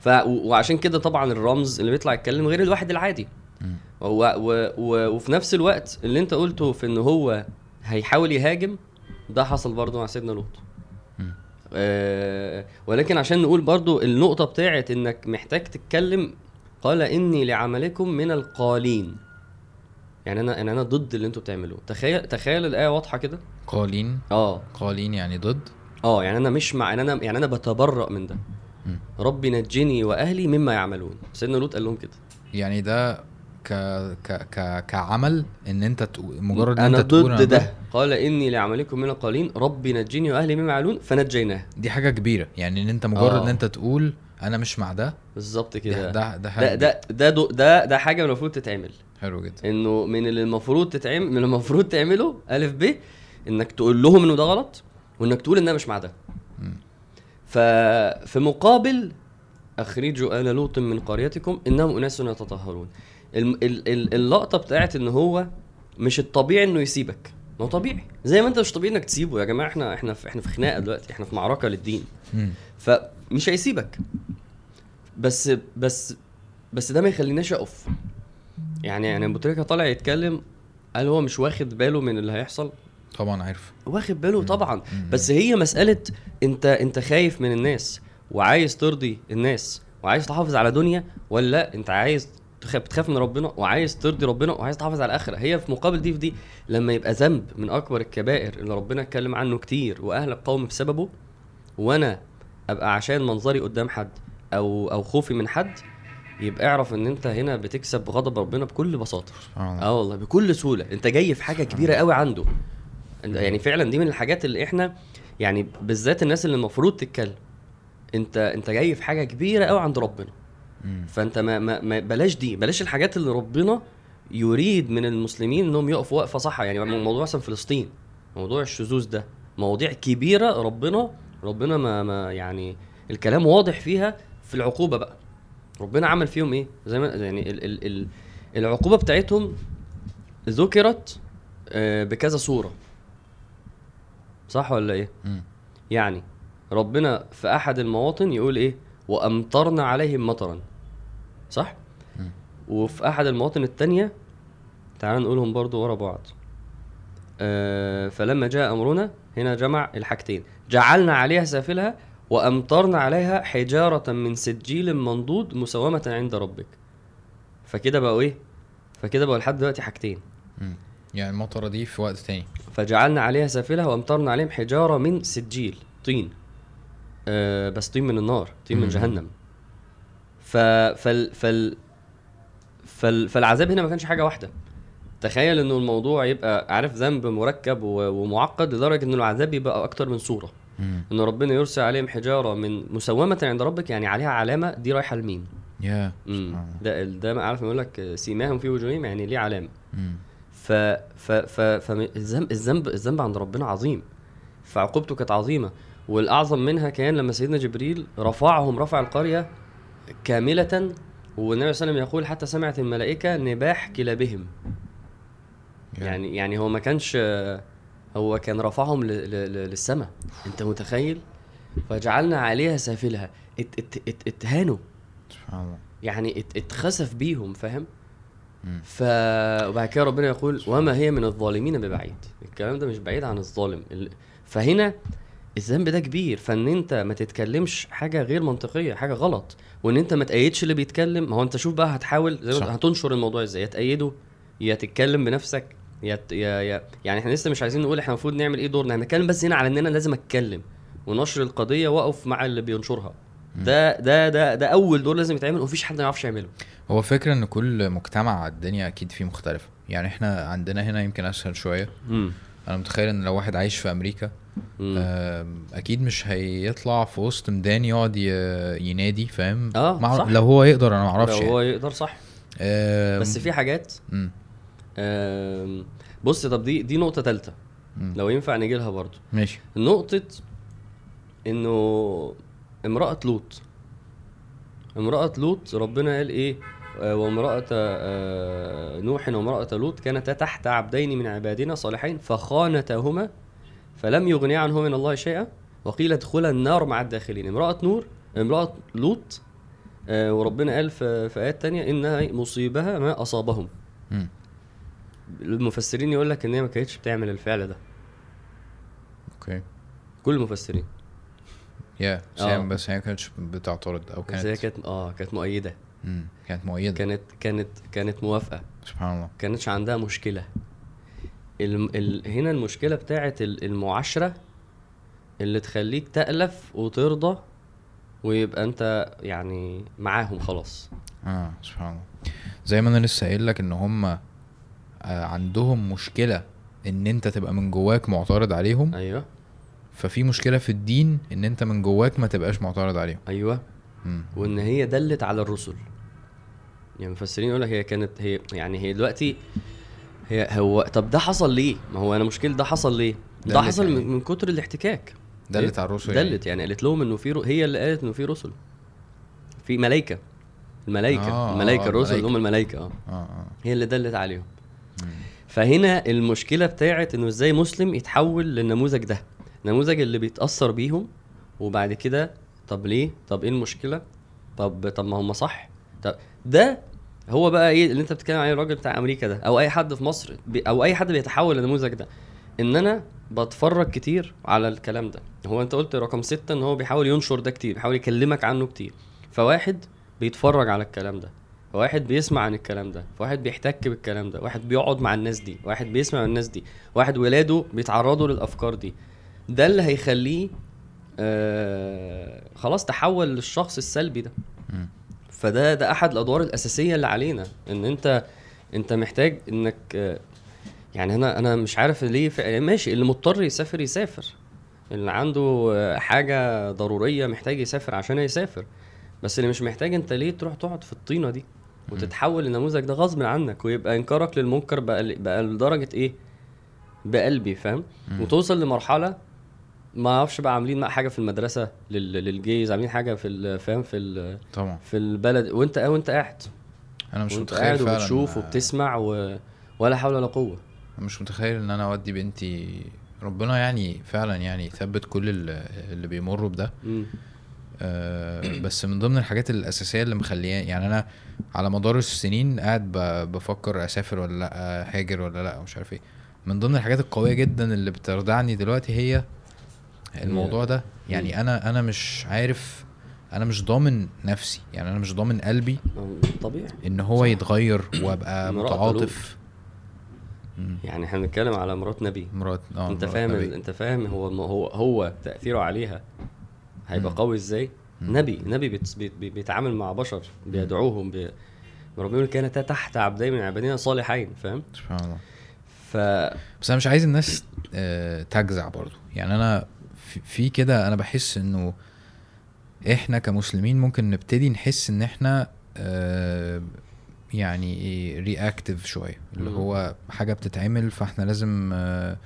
ف و- وعشان كده طبعا الرمز اللي بيطلع يتكلم غير الواحد العادي. مم. و... و... وفي نفس الوقت اللي أنت قلته في إن هو هيحاول يهاجم ده حصل برضه مع سيدنا لوط. آه ولكن عشان نقول برضو النقطة بتاعت إنك محتاج تتكلم قال إني لعملكم من القالين. يعني أنا يعني أنا ضد اللي أنتوا بتعملوه. تخيل تخيل الآية واضحة كده؟ قالين؟ آه. قالين يعني ضد؟ آه يعني أنا مش مع يعني أنا يعني أنا بتبرأ من ده. ربي نجني وأهلي مما يعملون. سيدنا لوط قال لهم كده. يعني ده ك ك ك كعمل إن أنت مجرد إن أنت تقول ضد ده. قال إني لعملكم من القالين ربي نجني وأهلي مما يعملون فنجيناه. دي حاجة كبيرة. يعني إن أنت مجرد آه. ان أنت تقول أنا مش مع ده بالظبط ده كده. ده ده ده ده ده دو- ده ده حاجة المفروض تتعمل. حلو جدا. إنه من اللي المفروض تتعمل من المفروض تعمله ألف ب إنك تقول لهم إنه ده غلط وإنك تقول إن أنا مش مع ده. ففي مقابل أخرجوا آل لوط من قريتكم إنهم أناس يتطهرون. اللقطة بتاعت إن هو مش الطبيعي إنه يسيبك. ما هو طبيعي. زي ما أنت مش طبيعي إنك تسيبه. يا جماعة إحنا إحنا في إحنا في خناقة دلوقتي. إحنا في معركة للدين. فمش هيسيبك. بس بس بس ده ما يخليناش أقف. يعني يعني أبو تريكة طالع يتكلم قال هو مش واخد باله من اللي هيحصل؟ طبعا عارف. واخد باله طبعا. بس هي مسألة أنت أنت خايف من الناس وعايز ترضي الناس وعايز تحافظ على دنيا ولا أنت عايز بتخاف من ربنا وعايز ترضي ربنا وعايز تحافظ على الآخرة. هي في مقابل دي في دي لما يبقى ذنب من أكبر الكبائر اللي ربنا اتكلم عنه كتير واهلك قوم بسببه وأنا أبقى عشان منظري قدام حد أو أو خوفي من حد يبقى اعرف إن أنت هنا بتكسب غضب ربنا بكل بساطة. آه والله بكل سهولة. أنت جاي في حاجة كبيرة قوي عنده. يعني فعلا دي من الحاجات اللي إحنا يعني بالذات الناس اللي المفروض تتكلم. انت أنت جاي في حاجة كبيرة قوي عند ربنا. مم. فانت ما, ما, ما بلاش دي بلاش الحاجات اللي ربنا يريد من المسلمين إنهم يقفوا وقفة صح يعني موضوع مثلا فلسطين موضوع الشذوذ ده مواضيع كبيرة ربنا ربنا ما, ما يعني الكلام واضح فيها في العقوبة بقى. ربنا عمل فيهم إيه؟ زي ما يعني ال ال ال العقوبة بتاعتهم ذكرت آه، بكذا صورة. صح ولا إيه؟ مم. يعني ربنا في أحد المواطن يقول إيه؟ وأمطرنا عليهم مطرا. صح؟ مم. وفي أحد المواطن التانية تعال نقولهم برضو ورا بعض. آه فلما جاء أمرنا هنا جمع الحاجتين. جعلنا عليها سافلها وأمطرنا عليها حجارة من سجيل منضود مسومه عند ربك. فكده بقوا إيه؟ فكده بقوا لحد دلوقتي حاجتين. يعني المطره دي في وقت تاني. فجعلنا عليها سافلها وأمطرنا عليهم حجارة من سجيل طين. آه بس طين من النار طين من. جهنم. ف فال فال فال فالعذاب هنا ما كانش حاجة واحدة. تخيل إنه الموضوع يبقى عارف ذنب مركب ومعقد لدرجة ان العذاب يبقى أكتر من صورة. إن ربنا يرسل عليهم حجارة من مسومة عند ربك يعني عليها علامة دي رايحة لمين؟ يا. ده ده ما عارف يقول لك سيماهم في وجوههم يعني ليه علامة. ف ف ف فالذنب الذنب الذنب عند ربنا عظيم. فعقوبته كانت عظيمة. والأعظم منها كان لما سيدنا جبريل رفعهم رفع القرية كاملة والنبي صلى الله عليه وسلم يقول حتى سمعت الملائكة نباح كلابهم. يعني يعني هو ما كانش هو كان رفعهم للسماء. أنت متخيل؟ فجعلنا عليها سافلها. ات ات ات اتهانوا. سبحان الله. يعني ات اتخسف بيهم فاهم. ف وبعد كده ربنا يقول وما هي من الظالمين ببعيد. الكلام ده مش بعيد عن الظالم. ال- فهنا الذنب ده كبير فإن أنت ما تتكلمش حاجة غير منطقية حاجة غلط وإن أنت ما تأيدش اللي بيتكلم ما هو أنت شوف بقى هتحاول زي صح. هتنشر الموضوع إزاي يا تأيده يا تتكلم بنفسك يا يا يا يعني إحنا لسه مش عايزين نقول إحنا المفروض نعمل إيه دورنا إحنا بنتكلم بس هنا على إن أنا لازم أتكلم ونشر القضية وأقف مع اللي بينشرها. ده ده ده ده أول دور لازم يتعمل ومفيش حد ما يعرفش يعمله. هو فكرة إن كل مجتمع الدنيا أكيد فيه مختلفة. يعني إحنا عندنا هنا يمكن أسهل امم أنا متخيل إن لو واحد عايش في أمريكا أكيد مش هيطلع في وسط ميدان يقعد ينادي فاهم؟ آه، مع- صح. لو هو يقدر أنا ما لو أعرفش هو يعني. يقدر صح. آم، بس في حاجات آم، بص طب دي دي نقطة تالتة. مم. لو ينفع نيجي لها برضه. ماشي. نقطة إنه امرأة لوط. امرأة لوط ربنا قال إيه؟ آه، وامرأة آه، نوح وامرأة لوط كانتا تحت عبدين من عبادنا صالحين فخانتاهما فلم يغنيا عنهما من الله شيئا؟ وقيل ادخلا النار مع الداخلين. امرأة نور امرأة لوط آه، وربنا قال في في آيات تانية إنها مصيبها ما أصابهم. مم. المفسرين يقول لك إن هي ما كانتش بتعمل الفعل ده. أوكي. كل المفسرين. يا بس آه. هي بس هي ما كانتش بتعترض أو بس هي كانت كانت آه كانت مؤيدة. مم، كانت مؤيدة. كانت كانت كانت موافقة. سبحان الله. كانتش عندها مشكلة. الم... ال... هنا المشكلة بتاعت ال- المعاشرة اللي تخليك تألف وترضى ويبقى انت يعني معاهم خلاص. آه سبحان الله. زي ما أنا لسه قايل لك ان هم آه عندهم مشكلة ان انت تبقى من جواك معترض عليهم. أيوه. ففي مشكلة في الدين ان انت من جواك ما تبقاش معترض عليهم. أيوه. مم. وان هي دلت على الرسل. يعني المفسرين يقول لك هي كانت هي يعني هي دلوقتي هي هو طب ده حصل ليه؟ ما هو أنا مشكلة ده حصل ليه؟ ده حصل يعني. من, كتر الاحتكاك دلت؟ على الرسل يعني. دلت يعني قالت لهم إنه في رو... هي اللي قالت إنه في رسل في ملائكة الملائكة آه، آه آه، آه، الرسل اللي هم. الملائكة آه آه آه هي اللي دلت عليهم مم. فهنا المشكلة بتاعت إنه إزاي مسلم يتحول للنموذج ده النموذج اللي بيتأثر بيهم وبعد كده طب ليه طب إيه المشكلة طب طب ما هم صح طب ده هو بقى إيه اللي انت بتتكلم عليه الراجل بتاع أمريكا ده أو أي حد في مصر أو أي حد بيتحول للنموذج ده إن أنا بتفرج كتير على الكلام ده. هو أنت قلت رقم ستة إن هو بيحاول ينشر ده كتير بيحاول يكلمك عنه كتير. فواحد بيتفرج على الكلام ده واحد بيسمع عن الكلام ده واحد بيحتك بالكلام ده واحد بيقعد مع الناس دي واحد بيسمع الناس دي واحد ولاده بيتعرضوا للأفكار دي. ده اللي هيخليه آه خلاص تحول للشخص السلبي ده. فده ده أحد الأدوار الأساسية اللي علينا إن أنت أنت محتاج إنك يعني أنا أنا مش عارف ليه ف- ماشي اللي مضطر يسافر يسافر. اللي عنده حاجة ضرورية محتاج يسافر عشان يسافر. بس اللي مش محتاج أنت ليه تروح تقعد في الطينة دي؟ وتتحول للنموذج ده غصب عنك ويبقى إنكارك للمنكر بقى بقى لدرجة إيه؟ بقلبي فاهم. وتوصل لمرحلة ما أعرفش بقى عاملين بقى حاجة في المدرسة لل- للجيز عاملين حاجة في فاهم؟ في طبعا. في البلد. وانت وانت قاعد. أنا مش وانت متخيل قاعد فعلا وبتشوف وبتسمع و... ولا حول ولا قوة. مش متخيل إن أنا أودي بنتي. ربنا يعني فعلا يعني يثبت كل اللي, بيمروا بده. آه بس من ضمن الحاجات الأساسية اللي مخلياني يعني أنا على مدار السنين قاعد بفكر أسافر ولا لأ هاجر ولا لأ مش عارف إيه. من ضمن الحاجات القوية جدا اللي بتردعني دلوقتي هي الموضوع ده يعني أنا أنا مش عارف أنا مش ضامن نفسي يعني أنا مش ضامن قلبي طبيعي إن هو صح. يتغير وأبقى متعاطف. يعني إحنا بنتكلم على مرات نبي مرات آه أنت فاهم نبي. أنت فاهم هو هو هو تأثيره عليها هيبقى مم. قوي إزاي مم. نبي نبي بيت بيت بي- بيتعامل مع بشر بيدعوهم بي... ربنا يقول كانتا تحت عبدين من عبادنا صالحين فاهم سبحان الله ف بس أنا مش عايز الناس آه، تجزع برضو يعني أنا في- كده أنا بحس إنه إحنا كمسلمين ممكن نبتدي نحس إن إحنا آه، يعني إيه رياكتيف شوية اللي. هو حاجة بتتعمل فإحنا لازم آه،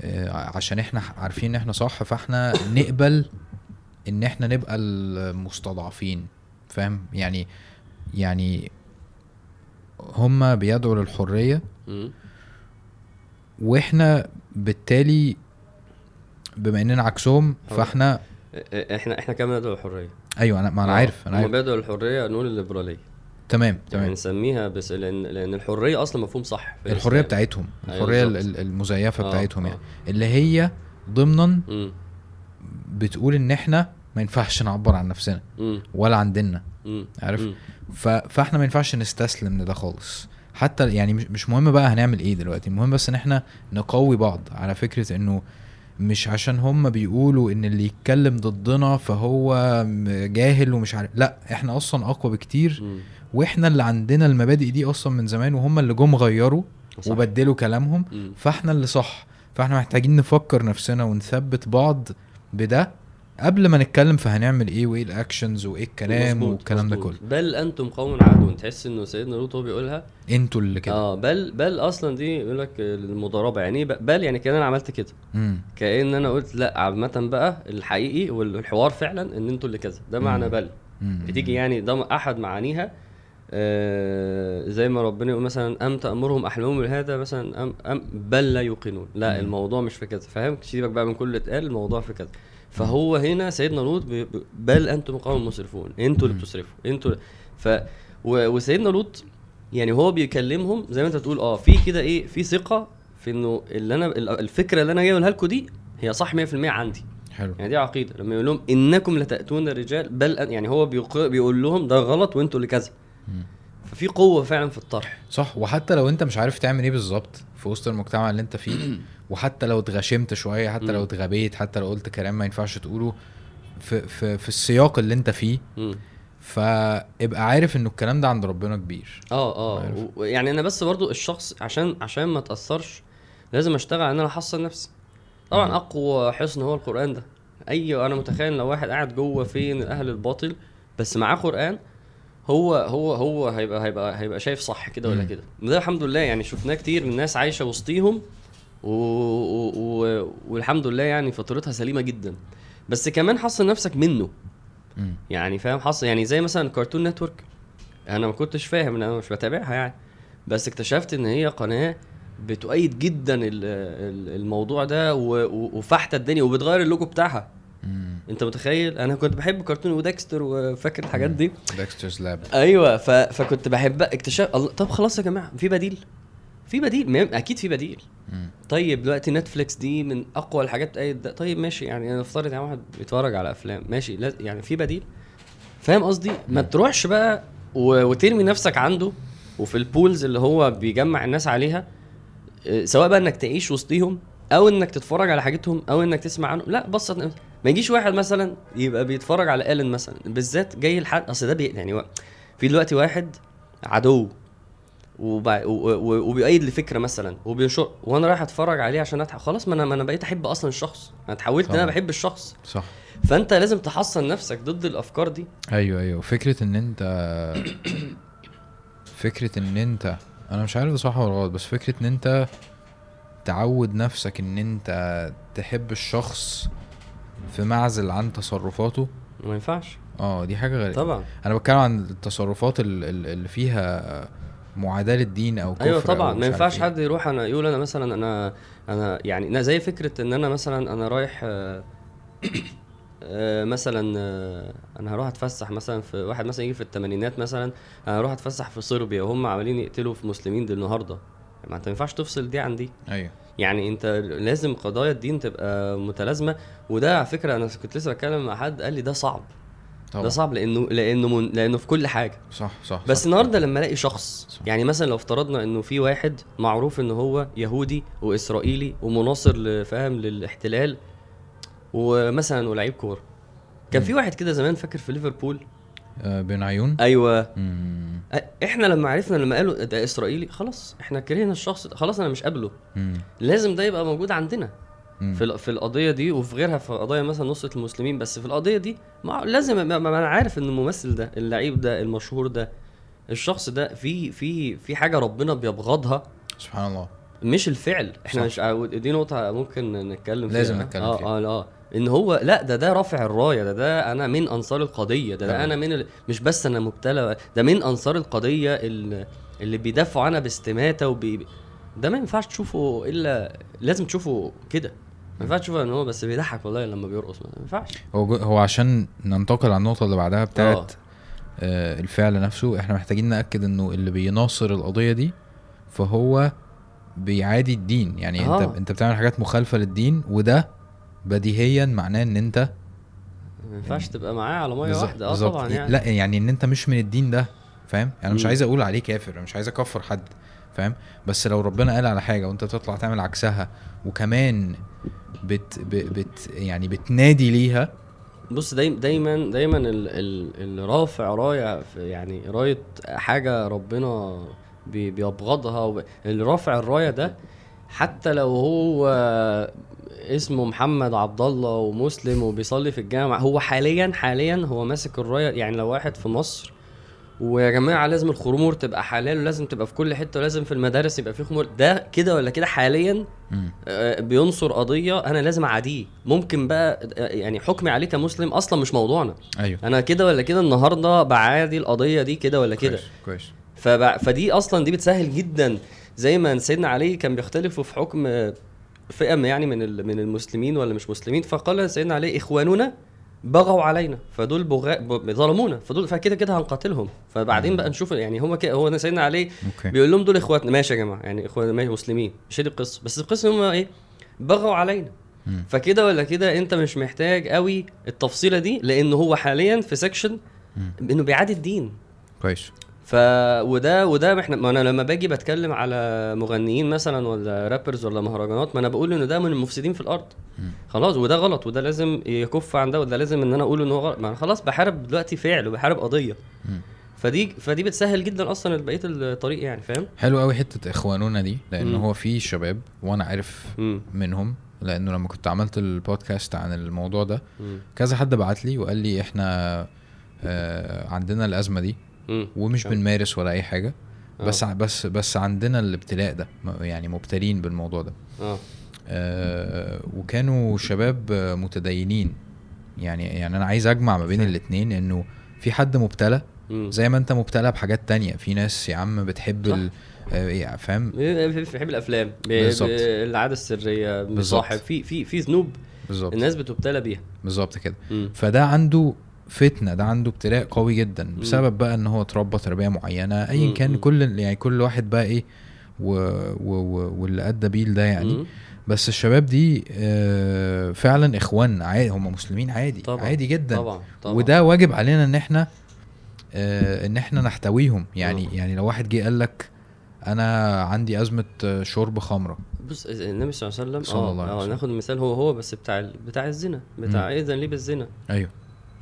آه، عشان إحنا عارفين إن إحنا صح فإحنا نقبل إن إحنا نبقى المستضعفين فاهم يعني يعني هما بيدعوا للحرية. وإحنا بالتالي بما اننا عكسهم هو- فاحنا إحنا إحنا كمان ندعو للحريه أيوه أنا ما أنا آه، عارف أنا عارف بيدعوا للحريه نقول الليبرالية تمام يعني تمام نسميها بس لأن لأن الحرية أصلا مفهوم صح في الحرية. بتاعتهم أيوة الحرية. ال- المزيفة آه، بتاعتهم آه. يعني اللي هي ضمنا مم. بتقول إن إحنا ما ينفعش نعبر عن نفسنا مم. ولا عن ديننا. عارف. ف... فإحنا ما ينفعش نستسلم لده خالص حتى يعني مش مهم بقى هنعمل إيه دلوقتي المهم بس إن إحنا نقوي بعض على فكرة إنه مش عشان هم بيقولوا إن اللي يتكلم ضدنا فهو م- جاهل ومش عارف لأ إحنا أصلا أقوى بكتير. وإحنا اللي عندنا المبادئ دي أصلا من زمان وهم اللي جم غيروا صح. وبدلوا كلامهم مم. فإحنا اللي صح فإحنا محتاجين نفكر نفسنا ونثبت بعض بده قبل ما نتكلم في هنعمل إيه وايه الاكشنز وايه الكلام والكلام ده. كله. بل أنتم قوم عادون تحس انه سيدنا لوط هو بيقولها؟ أنتوا اللي كده. آه بل بل أصلا دي يقول لك المضاربة. يعني إيه بل يعني كأن أنا عملت كده. كأن أنا قلت لا عامة بقى الحقيقي والحوار فعلا إن أنتوا اللي كذا. ده معنى. بل. بتيجي يعني ده أحد معانيها آه زي ما ربنا يقول مثلا أم تأمرهم احلامهم بهذا؟ مثلا أم أم بل لا يوقنون. لا مم. الموضوع مش في كذا. فاهم؟ سيبك بقى من كل اللي اتقال الموضوع في كذا. فهو هنا سيدنا لوط بل أنتم قوم مسرفون. أنتوا اللي. بتسرفوا. أنتوا ف وسيدنا لوط يعني هو بيكلمهم زي ما أنت بتقول آه في كده إيه في ثقة في إنه اللي أنا الفكرة اللي أنا جاي أقولها لكم دي هي صح 100% عندي. حلو. يعني دي عقيدة. لما يقول لهم إنكم لتأتون الرجال بل يعني هو بيق- بيقول لهم ده غلط وأنتوا اللي كذا. ففي قوة فعلا في الطرح صح وحتى لو انت مش عارف تعمل إيه بالظبط في وسط المجتمع اللي انت فيه <clears throat> وحتى لو اتغشمت شوية حتى لو. اتغبيت حتى لو قلت كلام ما ينفعش تقوله في في في السياق اللي انت فيه. فابقى عارف انه الكلام ده عند ربنا كبير آه آه يعني أنا بس برضو الشخص عشان عشان ما تأثرش لازم أشتغل إن أنا أحصن نفسي طبعا مم. أقوى حصن هو القرآن ده أي أنا متخيل لو واحد قاعد جوه فين أهل الباطل بس معاه قرآن هو هو هو هيبقى هيبقى هيبقى شايف صح كده ولا. كده وده الحمد لله يعني شفناه كتير من ناس عايشة وسطيهم و... و... و... والحمد لله يعني فطرتها سليمة جدا بس كمان حصن نفسك منه مم. يعني فاهم حصل يعني زي مثلا Cartoon Network أنا ما كنتش فاهم ان أنا مش بتابعها يعني بس اكتشفت إن هي قناة بتؤيد جدا ال- ال- الموضوع ده و- و- وفاحتة الدنيا وبتغير اللوجو بتاعها. انت متخيل؟ أنا كنت بحب كرتون وديكستر وفاكر الحاجات دي. Dexter's Lab أيوه ف... فكنت بحب اكتشاف الله طب خلاص يا جماعة في بديل. في بديل ما- أكيد في بديل. مم. طيب دلوقتي Netflix دي من اقوى الحاجات بتأيد ده طيب ماشي يعني نفترض يعني واحد بيتفرج على افلام ماشي لاز... يعني في بديل. فاهم قصدي؟ ما تروحش بقى و... وترمي نفسك عنده وفي ال pools اللي هو بيجمع الناس عليها آه، سواء بقى انك تعيش وسطيهم أو انك تتفرج على حاجتهم أو انك تسمع عنهم لا بص ما يجيش واحد مثلا يبقى بيتفرج على Ellen مثلا بالذات جاي الحد أصل ده بي... يعني. في دلوقتي واحد عدو وبع... و... و... وبيأيد لفكرة مثلا وبينشر وأنا رايح أتفرج عليه عشان أتح... خلاص ما أنا ما أنا بقيت أحب أصلا الشخص أنا اتحولت إن أنا. بحب الشخص صح فأنت لازم تحصن نفسك ضد الأفكار دي أيوه أيوه فكرة إن أنت <coughs> فكرة إن أنت أنا مش عارف صح ولا غلط بس فكرة إن أنت تعود نفسك إن أنت تحب الشخص في معزل عن تصرفاته؟ ما ينفعش. آه دي حاجة غريبة. طبعا. أنا بتكلم عن التصرفات ال- ال- اللي فيها معاداه للدين أو كفر أيوه طبعا. ما ينفعش إيه. حد يروح أنا يقول أنا مثلا أنا أنا يعني أنا زي فكرة إن أنا مثلا أنا رايح آه، آه، مثلا آه، أنا هروح أتفسح مثلا في واحد مثلا يجي في الثمانينات مثلا أنا هروح أتفسح في صربيا وهم عمالين يقتلوا في مسلمين دي النهارده. ما انت ما ينفعش تفصل دي عن دي. أيوه. يعني انت لازم قضايا الدين تبقى متلازمة. وده على فكرة أنا كنت لسه بتكلم مع حد قال لي ده صعب. طبعا. ده صعب لأنه لأنه من لأنه في كل حاجة. صح صح بس صح. النهارده لما ألاقي شخص صح. يعني مثلا لو افترضنا إنه في واحد معروف إن هو يهودي وإسرائيلي ومناصر فاهم للاحتلال ومثلا ولاعيب كورة. كان في واحد كده زمان فاكر في ليفربول؟ بين عيون أيوه مم. إحنا لما عرفنا لما قالوا ده إسرائيلي خلاص إحنا كرهنا الشخص ده خلاص أنا مش قابله مم. لازم ده يبقى موجود عندنا. في في القضية دي وفي غيرها في قضايا مثلا نصرة المسلمين بس في القضية دي ما لازم ما ما أنا عارف إن الممثل ده اللعيب ده المشهور ده الشخص ده في في في حاجة ربنا بيبغضها سبحان الله مش الفعل إحنا صح. مش دي نقطة ممكن نتكلم فيها لازم نتكلم آه فيها. آه آه إن هو لا ده ده رافع الراية ده ده أنا من أنصار القضية ده, ده طبعا. أنا من ال... مش بس أنا مبتلى ده من أنصار القضية ال- اللي بيدافعوا عنها باستماتة وبي ده ما ينفعش تشوفه إلا لازم تشوفه كده ما ينفعش تشوفه إن هو بس بيضحك والله لما بيرقص ما ينفعش هو هو عشان ننتقل على النقطة اللي بعدها بتاعت آه. آه الفعل نفسه إحنا محتاجين نأكد إنه اللي بيناصر القضية دي فهو بيعادي الدين يعني آه. انت أنت بتعمل حاجات مخالفة للدين وده بديهيا معناه إن أنت ما ينفعش تبقى معاه على مية واحدة. آه. طبعا يعني لا يعني. إن أنت مش من الدين ده فاهم؟ يعني مش مم. عايز أقول عليه كافر أنا مش عايز أكفر حد فاهم؟ بس لو ربنا قال على حاجة وأنت تطلع تعمل عكسها وكمان بت بت يعني بتنادي ليها. بص دايما دايما دايما رافع رايه يعني راية حاجة ربنا بي- بيبغضها اللي رافع الرايه ده حتى لو هو اسمه محمد عبد الله ومسلم وبيصلي في الجامع. هو حاليا حاليا هو ماسك الرايه يعني لو واحد في مصر. ويا جماعة لازم الخمور تبقى حلال ولازم تبقى في كل حتة ولازم في المدارس يبقى في خمور. ده كده ولا كده حاليا. آه، بينصر قضية أنا لازم اعاديه ممكن بقى آه، يعني حكمي عليه كمسلم أصلا مش موضوعنا. أيوه. أنا كده ولا كده النهارده بعادي القضية دي كده ولا كده. كويس. فدي أصلا دي بتسهل جدا. زي ما سيدنا علي كان بيختلفوا في حكم فئة يعني من من المسلمين ولا مش مسلمين. فقال سيدنا علي إخواننا بغوا علينا فدول بغاء ب- ظلمونا فدول فكده كده هنقاتلهم. فبعدين بقى نشوف يعني هو كده هو سيدنا علي بيقول لهم دول إخواتنا. ماشي يا جماعة يعني إخوان ماشي مسلمين. مش هي دي القصة. بس القصة هم إيه؟ بغوا علينا. فكده ولا كده أنت مش محتاج قوي التفصيلة دي لأن هو حاليا في سكشن. إنه بيعادي الدين. كويس. ف وده وده إحنا ما أنا لما باجي بتكلم على مغنيين مثلا ولا رابرز ولا مهرجانات ما أنا بقول انه ده من المفسدين في الأرض. مم. خلاص وده غلط وده لازم يكف عن ده وده لازم إن أنا أقول إن هو غلط. ما أنا خلاص بحارب دلوقتي فعل وبحارب قضية. مم. فدي فدي بتسهل جدا أصلا بقية الطريق يعني فاهم؟ حلو قوي حتة اخواننا دي لأن مم. هو في شباب وأنا عارف امم منهم لأنه لما كنت عملت البودكاست عن الموضوع ده امم كذا حد بعت لي وقال لي إحنا آه عندنا الأزمة دي. ومش. بنمارس ولا أي حاجة. بس آه. ع- بس بس عندنا الابتلاء ده يعني مبتلين بالموضوع ده. آه. آه وكانوا شباب متدينين. يعني يعني أنا عايز أجمع ما بين فاهم. الاتنين إنه في حد مبتلى زي ما أنت مبتلى بحاجات تانية. في ناس يا عم بتحب. ال... آه، يعني فاهم؟ بيحب الأفلام. بالظبط. العادة السرية. مصاحب. في في في ذنوب بالظبط. الناس بتبتلى بيها. بالظبط كده. فده عنده فتنة ده عنده ابتلاء قوي جدا بسبب بقى إن هو اتربى تربية معينة ايا مم، كان مم. كل يعني كل واحد بقى إيه و... و... و... واللي أدى بيه لده يعني مم. بس الشباب دي آه، فعلا إخوان عادي هم مسلمين عادي طبعا عادي جدا طبعا طبعا وده واجب علينا إن إحنا آه، إن إحنا نحتويهم يعني آه. يعني لو واحد جه قال لك أنا عندي أزمة آه، شرب خمرة بص النبي صلى الله عليه وسلم صلى الله عليه آه وسلم. ناخد مثال هو هو بس بتاع بتاع الزنا بتاع مم. اذن ليه بالزنا أيوه.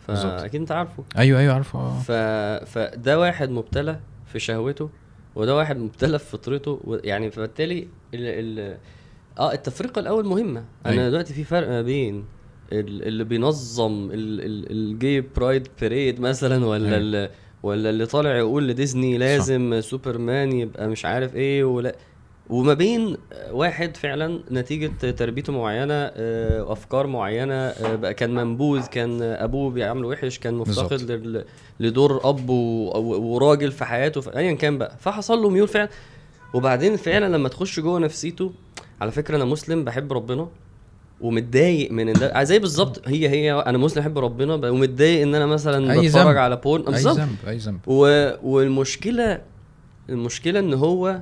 فأكيد أنت عارفه. أيوه أيوه عارفه. آه. ف... فده واحد مبتلى في شهوته وده واحد مبتلى في فطرته و... يعني فبالتالي ال... ال... آه التفرقة الأول مهمة. أنا أيوة. دلوقتي في فرق ما بين ال- اللي بينظم ال... ال... ال gay pride parade مثلا ولا أيوة. ال... ولا اللي طالع يقول لديزني لازم سوبرمان يبقى مش عارف إيه ولا وما بين واحد فعلا نتيجة تربيته معينة آه، أفكار معينة آه، بقى كان منبوذ كان أبوه بيعامله وحش كان مفتقد لدور أب وراجل في حياته أيا كان بقى. فحصل له ميول فعلا. وبعدين فعلا لما تخش جوه نفسيته على فكرة أنا مسلم بحب ربنا ومتضايق من ده زي بالظبط هي هي أنا مسلم بحب ربنا ومتضايق إن أنا مثلا أي بتفرج ذنب. على porn أي بالظبط. ذنب أي ذنب. والمشكلة المشكلة إن هو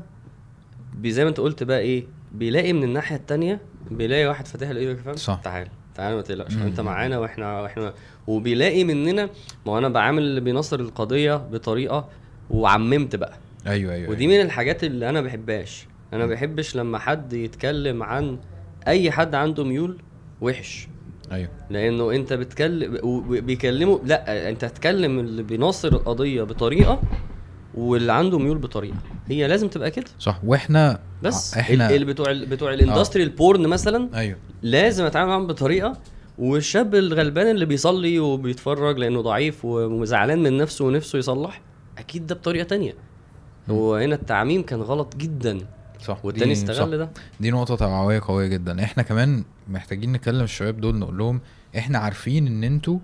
زي ما انت قلت بقى إيه بيلاقي من الناحية التانية بيلاقي واحد فاتح له ايده فاهم صح. تعال تعال ما تقلقش. انت معانا وإحنا وإحنا وبيلاقي مننا ما هو أنا بعامل اللي بينصر القضية بطريقة وعممت بقى. أيوه أيوه ودي من الحاجات اللي أنا بحبهاش. أنا بحبش لما حد يتكلم عن أي حد عنده ميول وحش. أيوه. لأنه أنت بتكلم وبيكلموا لأ أنت هتكلم اللي بيناصر القضية بطريقة واللي عنده ميول بطريقة. هي لازم تبقى كده. صح. وإحنا بس إحنا اللي بتوع ال- بتوع ال industry ال porn مثلا أيوه. لازم أتعامل معاهم بطريقة. والشاب الغلبان اللي بيصلي وبيتفرج لأنه ضعيف وزعلان من نفسه ونفسه يصلح أكيد ده بطريقة تانية. هو هنا التعميم كان غلط جدا. صح. والتاني. استغل ده. دي نقطة توعوية قوية جدا. إحنا كمان محتاجين نكلم الشباب دول نقول لهم إحنا عارفين إن أنتوا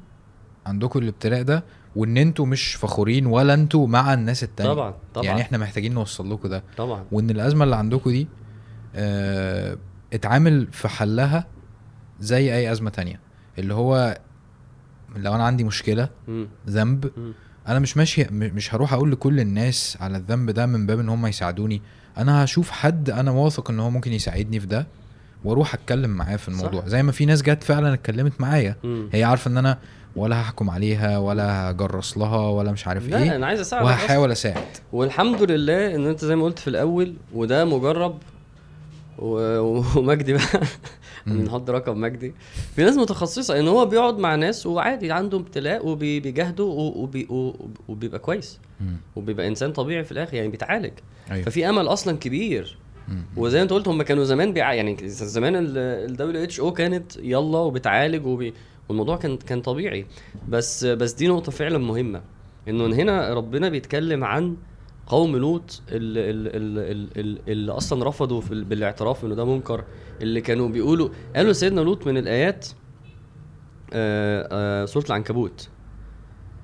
عندكم الابتلاء ده وإن أنتوا مش فخورين ولا أنتوا مع الناس التانية طبعا طبعا يعني إحنا محتاجين نوصل لكم ده طبعا وإن الأزمة اللي عندكم دي آه اتعامل في حلها زي أي أزمة تانية اللي هو لو أنا عندي مشكلة مم. ذنب. أنا مش ماشي مش هروح أقول لكل الناس على الذنب ده من باب إن هم يساعدوني أنا هشوف حد أنا واثق إن هو ممكن يساعدني في ده وأروح أتكلم معاه في الموضوع صح. زي ما في ناس جت فعلا اتكلمت معايا. هي عارفة إن أنا ولا هحكم عليها ولا هجرس لها ولا مش عارف لا إيه أنا عايز أساعدك أصلاً. وهحاول أساعد والحمد لله إن أنت زي ما قلت في الأول وده مجرب ومجدي بقى. <laughs> بنحط رقم مجدي في ناس متخصصة إن هو بيقعد مع ناس وعادي عنده ابتلاء وبيجاهدوا وبي وبي وبيبقى كويس. وبيبقى إنسان طبيعي في الآخر يعني بيتعالج أيوه ففي أمل أصلا كبير. وزي ما أنت قلت هم كانوا زمان بيع... يعني زمان ال WHO كانت يلا وبتعالج وبي... والموضوع كان كان طبيعي. بس بس دي نقطة فعلا مهمة إنه هنا ربنا بيتكلم عن قوم لوط اللي, اللي, اللي, أصلا رفضوا بالاعتراف إنه ده منكر اللي كانوا بيقولوا قالوا سيدنا لوط من الآيات آه آه سورة العنكبوت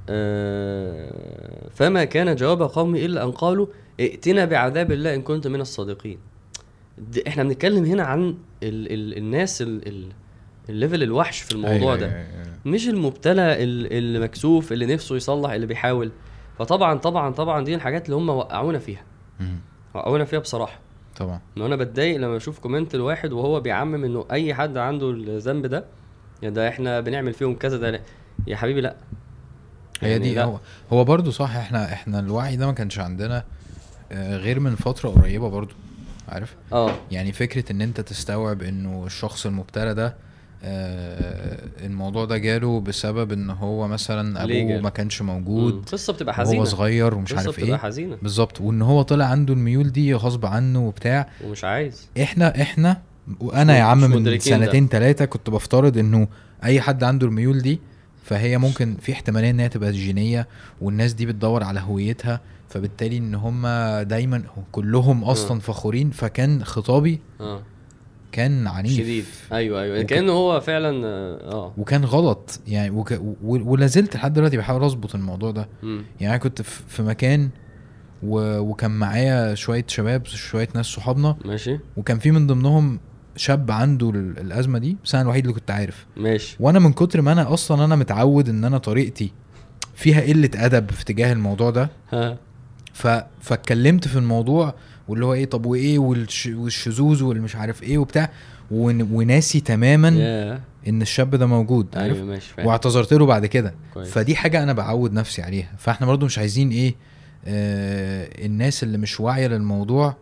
آه فما كان جواب قومه إلا أن قالوا ائتنا بعذاب الله إن كنت من الصادقين. إحنا بنتكلم هنا عن ال ال الناس ال ال ال level الوحش في الموضوع أيوة، ده أيوة، أيوة. مش المبتلى ال- اللي مكسوف اللي نفسه يصلح اللي بيحاول فطبعا طبعا طبعا دي الحاجات اللي هم وقعونا فيها مم. وقعونا فيها بصراحة طبعا إن أنا بتضايق لما أشوف comment الواحد وهو بيعمم إنه أي حد عنده الذنب ده يا ده إحنا بنعمل فيهم كذا ده. يا حبيبي لا هي يعني دي لا. هو هو برضو صح إحنا إحنا الوعي ده ما كانش عندنا آه، غير من فترة قريبة برضو عارف آه يعني فكرة إن أنت تستوعب إنه الشخص المبتلى ده آه الموضوع ده جاله بسبب إن هو مثلا أبوه؟ ما كانش. موجود قصة بتبقى حزينة. صغير ومش عارف بتبقى إيه. حزينة. بالظبط. وإن هو طلع عنده الميول دي غصب عنه وبتاع. ومش عايز. إحنا إحنا وأنا يا عم من. سنتين ثلاثة كنت بفترض إنه أي حد عنده الميول دي فهي ممكن في احتمالية إن هي تبقى جينية والناس دي بتدور على هويتها فبالتالي إن هم دايما كلهم أصلا فخورين فكان خطابي آه كان عنيف. شديد. أيوه أيوه. وك- كأنه هو فعلا آه و... وكان غلط. يعني وك... و... ولا زلت لحد دلوقتي بحاول أظبط الموضوع ده. مم. يعني أنا كنت في مكان و... وكان معايا شوية شباب شوية ناس صحابنا. ماشي. وكان في من ضمنهم شاب عنده ال- الأزمة دي بس أنا الوحيد اللي كنت عارف. ماشي. وأنا من كتر ما أنا أصلا أنا متعود إن أنا طريقتي فيها قلة أدب في تجاه الموضوع ده. ها. ف... فاتكلمت في الموضوع واللي هو إيه طب وإيه والش... والشذوذ والمش عارف إيه وبتاع ون... وناسي تماما يا إن الشاب ده موجود عارف؟ أيوه ماشي فاهم. واعتذرت له بعد كده. كويس. فدي حاجة أنا بعود نفسي عليها. فإحنا برضو مش عايزين إيه آه الناس اللي مش واعية للموضوع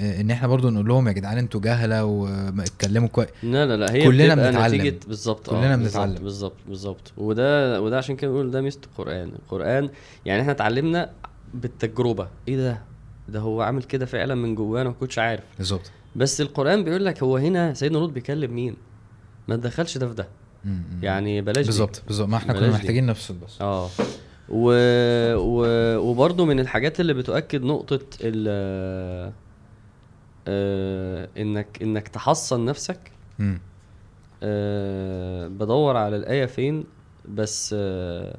آه إن إحنا برضو نقول لهم يا جدعان أنتوا جهلة وما اتكلموا كويس لا لا لا هي كلنا بنتعلم. بالظبط كلنا آه، بنتعلم. بالظبط بالظبط. وده وده عشان كده بنقول ده ميزة القرآن. القرآن يعني إحنا اتعلمنا بالتجربة. إيه ده؟ ده هو عامل كده فعلا من جواه أنا ما كنتش عارف بالظبط بس القرآن بيقول لك هو هنا سيدنا لوط بيكلم مين ما تدخلش ده في ده. يعني بلاش. بالظبط بالظبط ما إحنا كنا. محتاجين نفصل بس آه و... و... وبرضه من الحاجات اللي بتؤكد نقطة ال آه... إنك إنك تحصن نفسك. آه... بدور على الآية فين بس آه...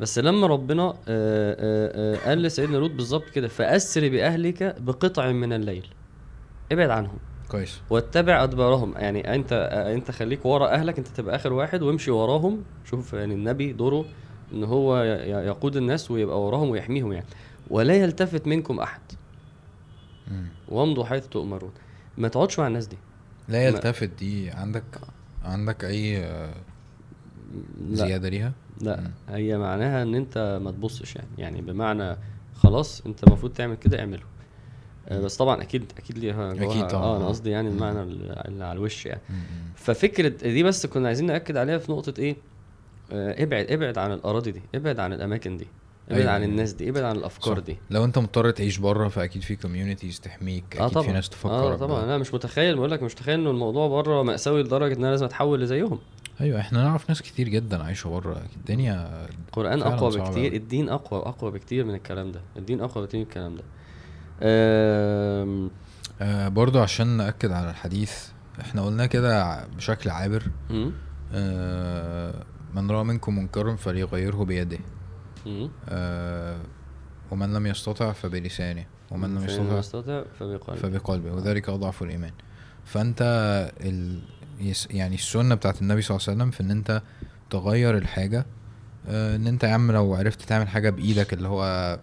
بس لما ربنا آه... آه... آه... قال لسيدنا لوط بالظبط كده فأسر بأهلك بقطع من الليل. ابعد عنهم. كويس. واتبع أدبارهم. يعني أنت أنت خليك ورا أهلك أنت تبقى آخر واحد وامشي وراهم. شوف يعني النبي دوره إن هو يقود الناس ويبقى وراهم ويحميهم يعني. ولا يلتفت منكم أحد. وامضوا حيث تؤمرون. ما تقعدش مع الناس دي. لا يلتفت دي. عندك عندك أي زيادة ليها؟ لا مم. هي معناها إن أنت ما تبصش يعني يعني بمعنى خلاص أنت المفروض تعمل كده اعمله آه، بس طبعا أكيد أكيد ليها جواها- طبعاً. آه أنا قصدي يعني. المعنى اللي على الوش يعني مم. ففكرة دي بس كنا عايزين نأكد عليها في نقطة إيه آه ابعد ابعد عن الأراضي دي ابعد عن الأماكن دي ابعد أيوة، عن أيوة. الناس دي ابعد عن الأفكار صح. دي لو أنت مضطر تعيش بره فأكيد في كوميونيتيز تحميك أكيد آه طبعا في ناس تفكر آه طبعا أنا مش متخيل بقول لك مش متخيل إنه الموضوع بره مأساوي لدرجة إن أنا لازم أتحول لزيهم أيوه إحنا نعرف ناس كتير جدا عايشة بره الدنيا القرآن فعلاً أقوى صعب بكتير. الدين أقوى أقوى بكتير من الكلام ده. الدين أقوى بكتير من الكلام ده. آم، آه برضو عشان نأكد على الحديث إحنا قلنا كده بشكل عابر. آه من رأى منكم منكرا فليغيره بيده. آه ومن لم يستطع فبلسانه. ومن لم يستطع فبقلبه. فبقلبه وذلك أضعف الإيمان. فأنت ال... يعني السنة بتاعت النبي صلى الله عليه وسلم في إن أنت تغير الحاجة آه، إن أنت يا عم لو عرفت تعمل حاجة بإيدك اللي هو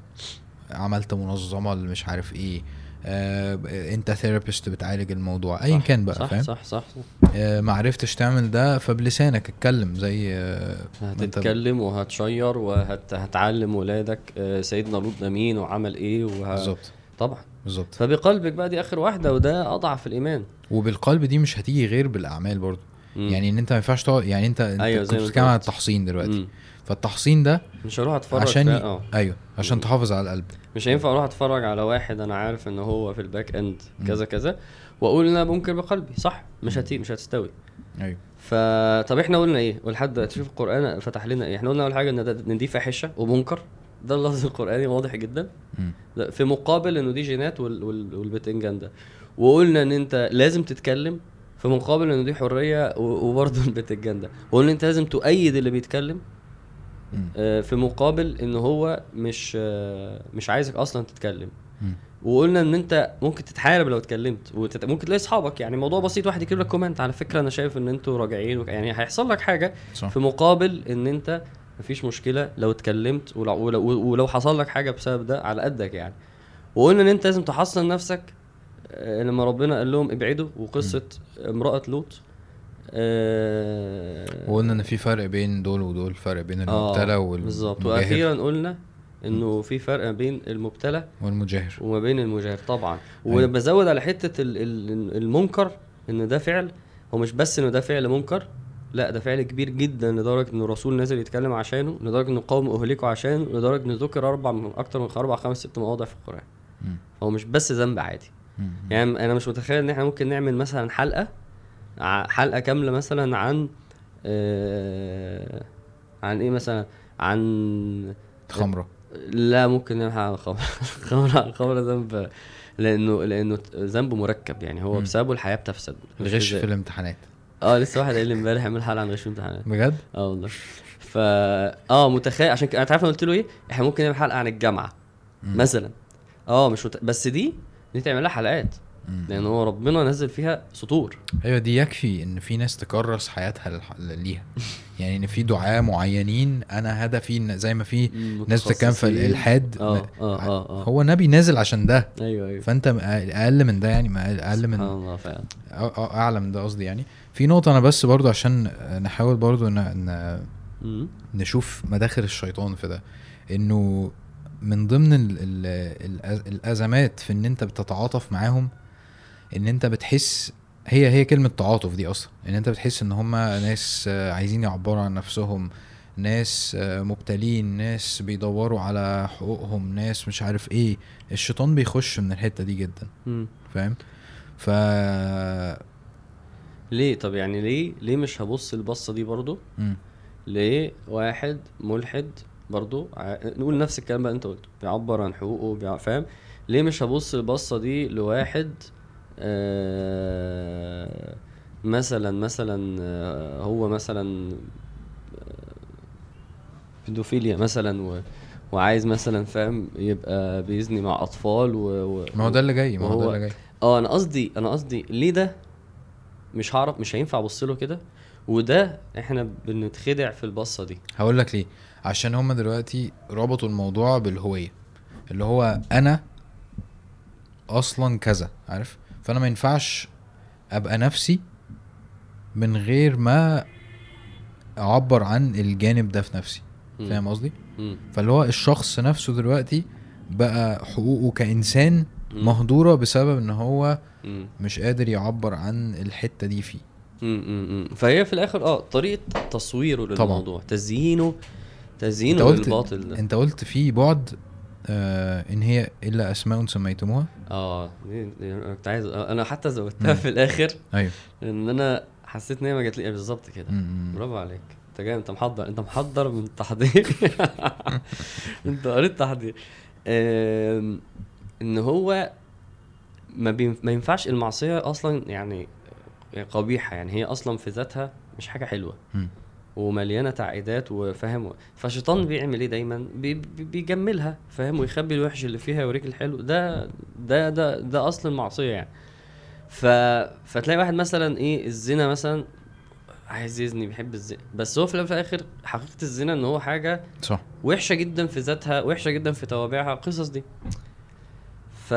عملت منظمة اللي مش عارف إيه آه، أنت ثيرابيست بتعالج الموضوع ايا كان بقى صح فاهم صح صح, صح. آه، ما عرفتش تعمل ده فبلسانك اتكلم زي آه، هتتكلم وهتشير وهتعلم ولادك آه، سيدنا لوط ده مين وعمل إيه وه... بالظبط طبعا. بالظبط. فبقلبك بقى دي آخر واحدة وده أضعف الإيمان. وبالقلب دي مش هتيجي غير بالأعمال برضو مم. يعني إن أنت ما ينفعش تقعد يعني أنت أنت أيوة، كنت زي ما انت بتتكلم عن. التحصين دلوقتي. مم. فالتحصين ده مش هروح أتفرج عشان. آه. أيوه عشان تحافظ على القلب. مش هينفع أروح أتفرج على واحد أنا عارف إن هو في الباك إند مم. كذا كذا وأقول إن أنا منكر بقلبي. صح مش هتي مش هتستوي. أيوه. فطب إحنا قلنا إيه؟ ولحد دلوقتي شوف القرآن فتح لنا إيه؟ إحنا قلنا أول حاجة إن ده إن دي فاحشة ومنكر ده اللفظ القرآني واضح جدا. في مقابل إنه دي جينات وال وال والبتنجان ده. وقلنا إن أنت لازم تتكلم في مقابل إنه دي حرية وبرضه <laughs> البتنجان ده. وقلنا أنت لازم تؤيد اللي بيتكلم. آه، في مقابل إن هو مش آه، مش عايزك أصلا تتكلم. وقلنا إن أنت ممكن تتحارب لو اتكلمت وتت... ممكن تلاقي أصحابك. يعني موضوع بسيط واحد يكتب لك كومنت. على فكرة أنا شايف إن أنتوا راجعين. يعني هيحصل لك حاجة صح. في مقابل إن أنت مفيش مشكلة. لو اتكلمت ولو, ولو, ولو حصل لك حاجة بسبب ده على قدك يعني. وقلنا إن أنت لازم تحصن نفسك آه، لما ربنا قال لهم ابعدوا وقصة امرأة لوط آه، وقلنا إن في فرق بين دول ودول فرق بين آه، المبتلى بالظبط. والمجاهر. وأخيرا قلنا إنه في فرق ما بين المبتلى والمجاهر. وما بين المجاهر طبعا. أيوة. وبزود على حتة ال- ال- المنكر إن ده فعل. هو مش بس إنه ده فعل منكر لا ده فعل كبير جدا لدرجة إن الرسول نازل يتكلم عشانه لدرجة إن قوم أهلكوا عشانه لدرجة إن ذكر أربع من أكتر من أربع خمس ست مواضع في القرآن. هو مش بس ذنب عادي. يعني أنا مش متخيل إن إحنا ممكن نعمل مثلا حلقة حلقة كاملة مثلا عن آه عن إيه مثلا؟ عن خمرة. لا ممكن نعمل عن الخمر الخمر <laughs> الخمر ذنب لأنه لأنه ذنب مركب. يعني هو. بسببه الحياة بتفسد. الغش في الامتحانات. آه لسه واحد قايل لي امبارح اعمل حلقة عن غش في امتحانات بجد؟ آه والله. ف آه متخيل عشان كده انت عارف أنا قلت له إيه؟ إحنا ممكن نعمل حلقة عن الجامعة. مثلا. آه مش مت... بس دي دي تعمل لها حلقات. لأن هو ربنا نزل فيها سطور. أيوه دي يكفي إن في ناس تكرس حياتها. ليها. يعني إن في دعاة معينين أنا هدفي إن زي ما في ناس بتتكلم في. الإلحاد ما- آه آه آه. هو نبي نازل عشان ده. أيوه أيوه. فأنت أقل من ده يعني أقل من الله فعلا. أعلى من ده قصدي يعني. في نقطة أنا بس برضو عشان نحاول برضو ن... نشوف مداخل الشيطان في ده. إنه من ضمن ال ال ال الأزمات في إن أنت بتتعاطف معاهم إن أنت بتحس هي هي كلمة تعاطف دي أصلا. إن أنت بتحس إن هم ناس آه، عايزين يعبروا عن نفسهم ناس آه، مبتلين ناس بيدوروا على حقوقهم ناس مش عارف إيه. الشيطان بيخش من الحتة دي جدا. فاهم؟ ف ليه؟ طب يعني ليه ليه مش هبص البصة دي برضو؟ مم. ليه واحد ملحد برضو ع- نقول نفس الكلام بقى أنت قلته بيعبر عن حقوقه بيع... فاهم؟ ليه مش هبص البصة دي لواحد مثلا مثلا آه هو مثلا آه، بيدوفيليا مثلا و... وعايز مثلا فاهم يبقى بيزني مع أطفال و... و... ما هو ده اللي جاي ما هو ده اللي جاي. آه أنا قصدي أنا قصدي ليه ده؟ مش هعرف مش هينفع أبص له كده. وده إحنا بنتخدع في البصة دي. هقول لك ليه. عشان هما دلوقتي ربطوا الموضوع بالهوية. اللي هو أنا أصلا كذا عارف؟ فأنا ما ينفعش أبقى نفسي من غير ما أعبر عن الجانب ده في نفسي. فاهم قصدي. فاللي هو الشخص نفسه دلوقتي بقى حقوقه كإنسان. مهدورة بسبب إن هو. مش قادر يعبر عن الحتة دي فيه. فهي في الآخر آه طريقة تصويره طبعاً. للموضوع تزيينه انت تزيينه قلت للباطل ده انت قلت في بعد آه إن هي إلا أسماء سميتموها؟ آه أنا كنت عايز أنا حتى زودتها. في الآخر. أيوه. إن أنا حسيت إن هي ما جات لي بالظبط كده. برافو عليك. أنت جاي أنت محضر أنت محضر من التحضير. <laughs> أنت قريت تحضير إن هو ما, بين... ما ينفعش المعصية أصلا يعني قبيحة. يعني هي أصلا في ذاتها مش حاجة حلوة. ومليانة تعقيدات وفاهم فالشيطان بيعمل إيه دايما؟ بي... بي- بيجملها فاهم؟ ويخبي الوحش اللي فيها ويوريك الحلو. ده ده ده ده أصل المعصية يعني. ف... فتلاقي واحد مثلا إيه الزنا مثلا عايز يزني بيحب الزنا بس هو في وفي الآخر حقيقة الزنا إن هو حاجة صح. وحشة جدا في ذاتها وحشة جدا في توابعها القصص دي. ف...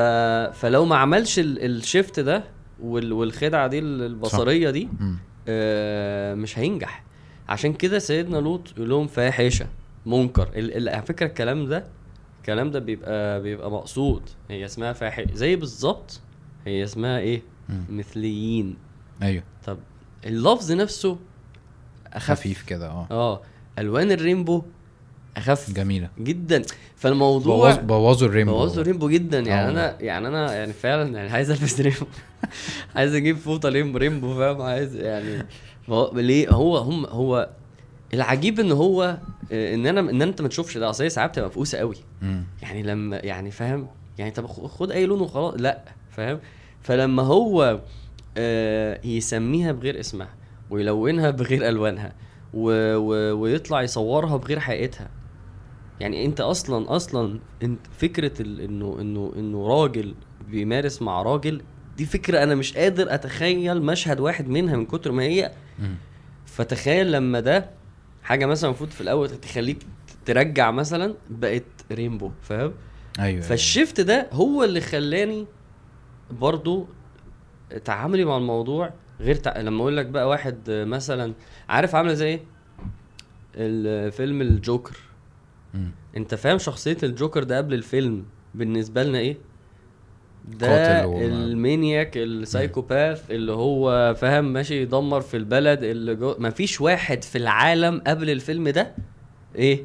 فلو ما عملش ال... الشيفت ده وال... والخدعة دي البصرية دي م. آه مش هينجح. عشان كده سيدنا لوط يقول لهم فاحشه منكر. على فكرة الكلام ده الكلام ده بيبقى بيبقى مقصود. هي اسمها فاحشه زي بالظبط هي اسمها إيه؟ م. مثليين. أيوه. طب اللفظ نفسه أخف. خفيف كده آه. آه. ألوان ال rainbow أخف جميلة. جدا. فالموضوع بوظ بوظوا ال rainbow بوظوا rainbow جدا. يعني آه. أنا يعني أنا يعني فعلا يعني عايز ألبس rainbow. <laughs> عايز أجيب فوطة rainbow فاهم؟ عايز يعني هو ليه؟ هو هم هو العجيب إن هو آه، إن أنا إن أنت ما تشوفش ده. أصل هي ساعات بتبقى مفقوسة قوي. م. يعني لما يعني فاهم؟ يعني طب خد أي لون وخلاص. لأ فاهم؟ فلما هو آه يسميها بغير اسمها ويلونها <laughs> بغير ألوانها و و ويطلع يصورها بغير حقيقتها. يعني أنت أصلا أصلا انت فكرة انه انه إنه راجل بيمارس مع راجل دي فكرة أنا مش قادر أتخيل مشهد واحد منها من كتر ما هي. فتخيل لما ده حاجة مثلا المفروض في الأول تخليك ترجع مثلا بقت rainbow فاهم؟ أيوه فال shift ده هو اللي خلاني برضو تعاملي مع الموضوع غير تع... لما أقول لك بقى واحد مثلا عارف عاملة زي إيه؟ الفيلم الجوكر. م. أنت فاهم شخصية الجوكر ده قبل الفيلم بالنسبة لنا إيه؟ ده ال maniac ال psychopath اللي هو فاهم ماشي يدمر في البلد اللي جو... مفيش واحد في العالم قبل الفيلم ده إيه.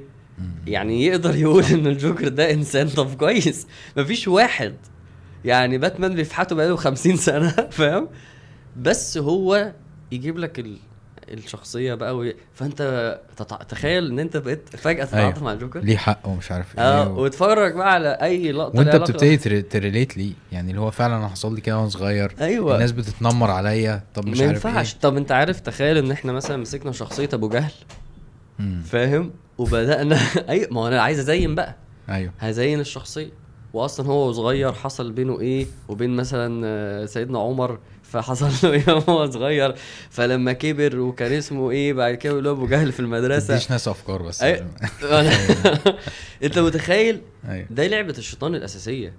يعني يقدر يقول إن الجوكر ده إنسان. طب كويس. مفيش واحد. يعني باتمان بيفحته بقاله 50 سنة <laughs> فاهم؟ بس هو يجيب لك ال... الشخصية بقى وي... فأنت تتع... تخيل إن أنت بقيت فجأة تتعاطف أيوة. مع الجوكر؟ ليه حق ومش عارف آه إيه و... واتفرج بقى على أي لقطة وأنت بتبتدي تر- to relate ليه؟ يعني اللي هو فعلا أنا حصل لي كده وأنا صغير. أيوه. الناس بتتنمر عليا. طب مش عارف ينفعش. إيه. طب أنت عارف تخيل إن إحنا مثلا مسكنا شخصية أبو جهل. فاهم؟ وبدأنا <laughs> أي ما أنا عايز أزين بقى. أيوه. هزين الشخصية. واصلا هو صغير حصل بينه إيه؟ وبين مثلا آه، سيدنا عمر. فحصل له <laughs> إيه وهو صغير. فلما كبر وكان اسمه إيه بعد كده يقول له أبو جهل في المدرسة. تديش ناس أفكار بس. أي- <laughs> أنت متخيل؟ أيوه. ده لعبة الشيطان الأساسية.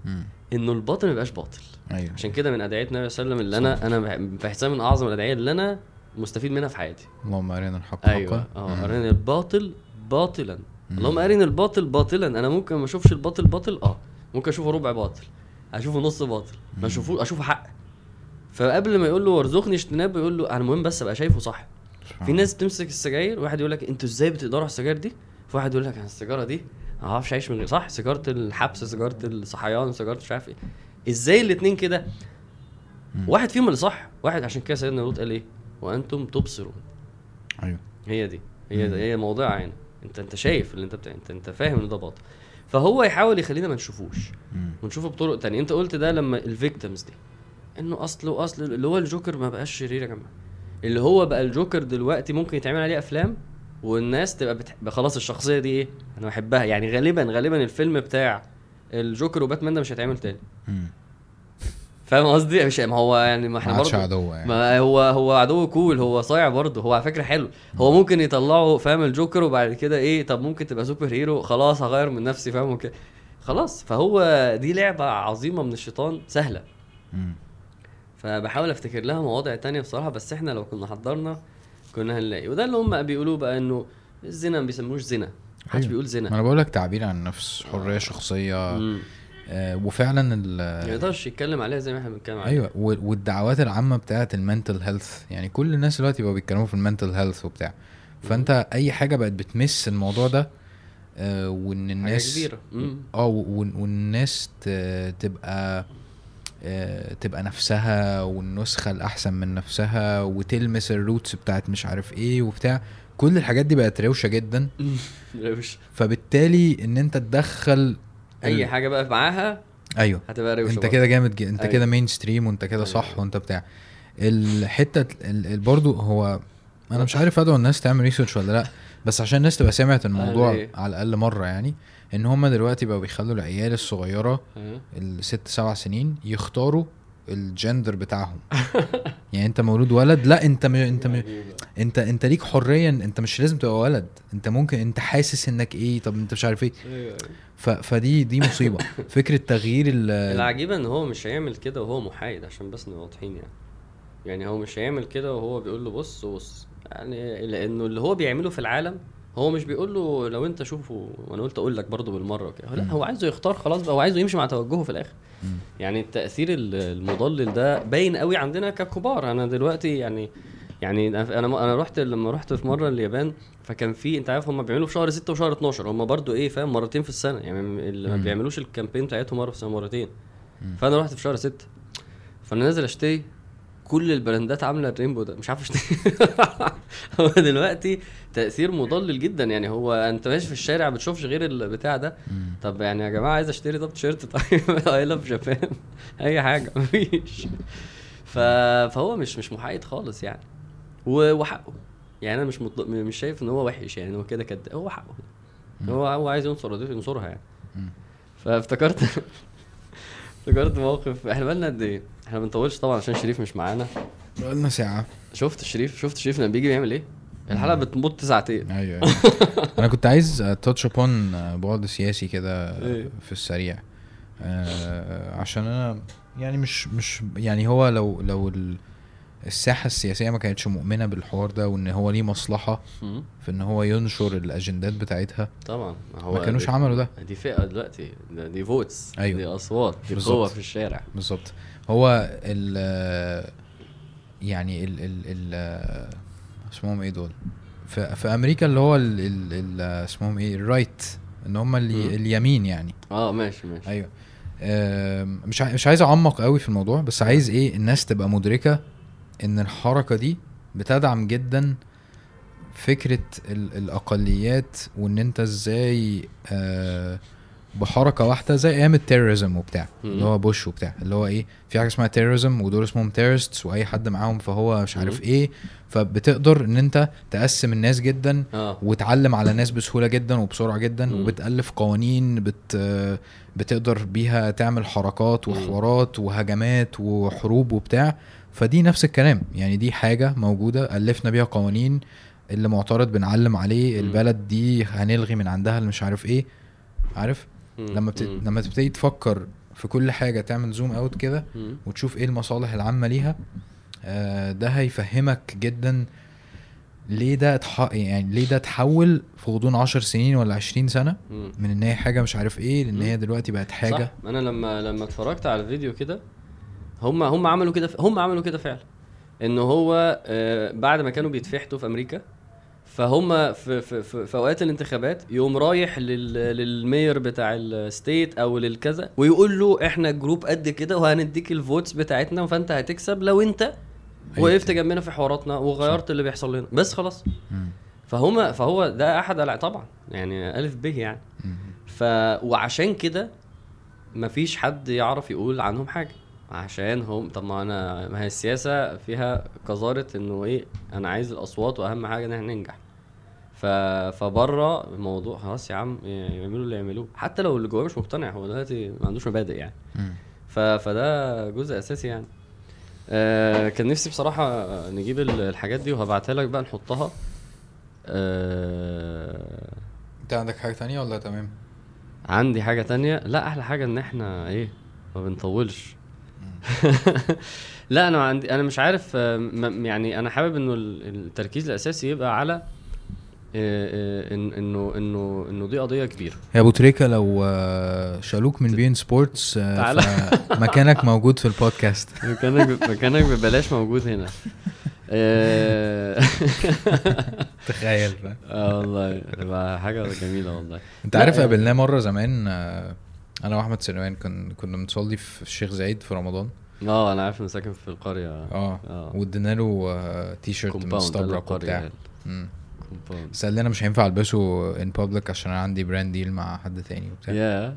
إنه الباطل ما يبقاش باطل. أيوه. عشان كده من أدعية النبي صلى الله عليه وسلم اللي أنا أنا بح- بحسها من أعظم الأدعية اللي أنا مستفيد منها في حياتي. اللهم ارنا الحق أيوه. حقا آه م. أرني الباطل باطلا. اللهم أرني الباطل باطلا. أنا ممكن ما أشوفش الباطل باطل؟ آه. ممكن أشوفه ربع باطل. أشوفه نص باطل. ما اشوفه أشوفه حق. فقبل ما يقول له وارزقني اجتنابه يقول له أنا المهم بس أبقى شايفه صح في ناس بتمسك السجاير واحد يقول لك أنتوا إزاي بتقدروا على السجاير دي؟ في واحد يقول لك أنا السيجارة دي ما أعرفش اعيش من غير صح؟ سيجارة الحبس سيجارة الصحيان سيجارة مش عارف إيه. إزاي الاتنين كده. واحد فيهم اللي صح واحد عشان كده سيدنا لوط قال إيه؟ وأنتم تبصرون. أيوه. هي دي هي. دي هي موضوعها هنا انت انت شايف اللي انت بتاع انت انت فاهم ان ده باطل. فهو يحاول يخلينا ما نشوفوش. ونشوفه بطرق تانية. انت قلت ده لما الفيكتيمز دي. إنه أصل واصل اللي هو الجوكر ما بقاش شرير يا جماعة. اللي هو بقى الجوكر دلوقتي ممكن يتعمل عليه أفلام والناس تبقى بتح... بقى خلاص الشخصية دي إيه؟ أنا بحبها. يعني غالبا غالبا الفيلم بتاع الجوكر وباتمان ده مش هيتعمل تاني. فاهم قصدي؟ مش ما هو يعني ما إحنا برضه عدو يعني. ما هو هو عدو cool هو صايع برضه هو على فكرة حلو. هو ممكن يطلعوا فاهم الجوكر وبعد كده إيه طب ممكن تبقى super hero خلاص هغير من نفسي فاهم وكده. خلاص فهو دي لعبة عظيمة من الشيطان سهلة. فبحاول افتكر لها مواضع تانية بصراحة بس إحنا لو كنا حضرنا كنا هنلاقي. وده اللي هم بيقولوه بقى إنه الزنا ما بيسموش زنا. محدش أيوة. بيقول ما زنا أنا بقول لك تعبير عن النفس حرية شخصية. مم. آه وفعلا ال ما يقدرش يتكلم عليها زي ما إحنا بنتكلم عليها. أيوه. والدعوات العامة بتاعت ال mental health يعني كل الناس دلوقتي بقوا بيتكلموا في ال mental health وبتاع. فأنت أي حاجة بقت بتمس الموضوع ده آه وإن الناس كبيرة. مم. آه والناس تبقى تبقى نفسها والنسخة الأحسن من نفسها وتلمس ال roots بتاعت مش عارف إيه وبتاع كل الحاجات دي بقت روشة جدا <laughs> روش فبالتالي إن أنت تدخل أي ال- حاجة بقى معاها أيوه هتبقى روشة أنت. كده جامد جدا أنت أيوة. كده مين ستريم وأنت كده أيوة. صح وأنت بتاع الحتة ال- ال- برضو هو أنا مش عارف أدعو الناس تعمل research ولا لأ بس عشان الناس تبقى سمعت الموضوع أيوة. على الأقل مرة يعني إن هم دلوقتي بقوا بيخلوا العيال الصغيرة. الست سبع سنين يختاروا الجندر بتاعهم <laughs> يعني أنت مولود ولد لأ أنت م... أنت م... أنت أنت ليك حرية أنت مش لازم تبقى ولد أنت ممكن أنت حاسس إنك إيه طب أنت مش عارف إيه أيوة. ف... فدي دي مصيبة <laughs> فكرة تغيير ال... العجيبه إن هو مش هيعمل كده وهو محايد عشان بس نبقى واضحين يعني يعني هو مش هيعمل كده وهو بيقول له بص بص يعني لأنه اللي هو بيعمله في العالم هو مش بيقول له لو أنت شوفه وأنا قلت أقول لك برضه بالمرة كده لأ. هو عايزه يختار خلاص بقى هو عايزه يمشي مع توجهه في الآخر. يعني التأثير ال- المضلل ده باين قوي عندنا ككبار أنا دلوقتي يعني يعني أنا أنا رحت لما رحت في مرة اليابان فكان في أنت عارف هم بيعملوا في شهر 6 وشهر 12 هم برضو إيه فاهم مرتين في السنة يعني اللي ما. بيعملوش الكامبين بتاعتهم مرة في السنة مرتين. فأنا رحت في شهر 6 فأنا نازل أشتري كل البراندات عاملة الرينبو ده. مش عارف اشتري. <laughs> هو دلوقتي تأثير مضلل جدا. يعني هو أنت ماشي في الشارع بتشوفش غير البتاع ده. طب يعني يا جماعة عايز أشتري طب تيشيرت؟ <laughs> طيب اي لاف جابان أي حاجة. <laughs> مفيش. ف... فهو مش مش محايد خالص يعني. و... وحقه. يعني أنا مش مط... مش شايف إن هو وحش يعني. هو كده كده هو حقه. هو هو عايز ينصر ينصرها يعني. فافتكرت افتكرت موقف. إحنا بقالنا قد إيه؟ إحنا بنطولش طبعا عشان شريف مش معانا. بقالنا ساعة. شفت شريف؟ شفت شريف لما بيجي بيعمل إيه؟ الحلقة بتمط ساعتين أيوه أيوه. <laughs> أنا كنت عايز touch upon بُعد سياسي كده إيه. في السريع. آه، عشان أنا يعني مش مش يعني هو لو لو ال- الساحة السياسية ما كانتش مؤمنة بالحوار ده وإن هو ليه مصلحة. في إن هو ينشر الأجندات بتاعتها طبعا. هو ما كانوش عملوا ده. دي فئة دلوقتي. دي votes أيوة. دي أصوات. دي. قوة في الشارع. بالظبط. هو ال يعني ال ال ال اسمهم إيه دول؟ في, في أمريكا اللي هو ال ال ال اسمهم إيه؟ ال right ان هم اليمين يعني. آه ماشي ماشي. أيوه. مش مش عايز أعمق قوي في الموضوع بس عايز إيه؟ الناس تبقى مدركة إن الحركة دي بتدعم جدا فكرة ال الأقليات وإن أنت إزاي آه بحركة واحدة زي أيام ال terrorism وبتاع. اللي هو بوش وبتاع اللي هو إيه في حاجة اسمها terrorism ودول اسمهم terrorist وأي حد معاهم فهو مش عارف. إيه فبتقدر إن أنت تقسم الناس جدا آه وتعلم على ناس بسهولة جدا وبسرعة جدا مم. وبتألف قوانين بت بتقدر بيها تعمل حركات. وحوارات وهجمات وحروب وبتاع فدي نفس الكلام يعني دي حاجة موجودة ألفنا بيها قوانين اللي معترض بنعلم عليه. البلد دي هنلغي من عندها اللي مش عارف إيه عارف. لما بت... لما تبتدي تفكر في كل حاجة تعمل zoom out كده. وتشوف إيه المصالح العامة ليها آه، ده هيفهمك جدا ليه ده اتح... يعني ليه ده اتحول في غضون 10 سنين ولا 20 سنة مم. من إن هي حاجة مش عارف إيه لإن. هي دلوقتي بقت حاجة صح أنا لما لما اتفرجت على الفيديو كده هم هم عملوا كده هم عملوا كده فعلا إن هو آه، بعد ما كانوا بيتفحتوا في أمريكا فهم في في في, في أوقات الانتخابات يقوم رايح لل لل mayor بتاع ال state أو للكذا ويقول له إحنا group قد كده وهنديك ال votes بتاعتنا فأنت هتكسب لو أنت وقفت جنبنا في حواراتنا وغيرت اللي بيحصل لنا بس خلاص. مم. فهم فهو ده أحد طبعا. يعني ألف ب يعني. ف وعشان كده مفيش حد يعرف يقول عنهم حاجة. عشان هم طب ما أنا ما هي السياسة فيها قذارة إنه إيه أنا عايز الأصوات وأهم حاجة إن إحنا ننجح. ف فبره الموضوع خلاص يا عم يعملوا اللي يعملوه. حتى لو اللي جواه مش مقتنع هو دلوقتي ما عندوش مبادئ يعني. ف... فده جزء أساسي يعني. آه كان نفسي بصراحة نجيب ال- الحاجات دي وهبعتها لك بقى نحطها. آه انت عندك حاجة تانية ولا تمام؟ عندي حاجة تانية؟ لا أحلى حاجة إن إحنا إيه ما بنطولش. <laughs> لا أنا عندي أنا مش عارف آه، يعني أنا حابب إنه ال- التركيز الأساسي يبقى على انه انه إنه دي قضية كبيرة. يا أبو تريكة لو آه، شالوك من beIN Sports آه،. فمكانك موجود في البودكاست. <laughs> مكانك مكانك ببلاش موجود هنا. آه، <laughs> تخيل فاهم آه والله. تبقى حاجة جميلة والله. أنت عارف آه. قابلناه مرة زمان آه، أنا وأحمد سليمان كن كنا بنصلي في الشيخ زايد في رمضان. آه أنا عارف إنه ساكن في القرية. آه آه. وادينا له آه، تي شيرت مستبرق وبتاع. مم. compound بس قال لي أنا مش هينفع ألبسه in public عشان أنا عندي brand deal مع حد تاني وبتاع. يا.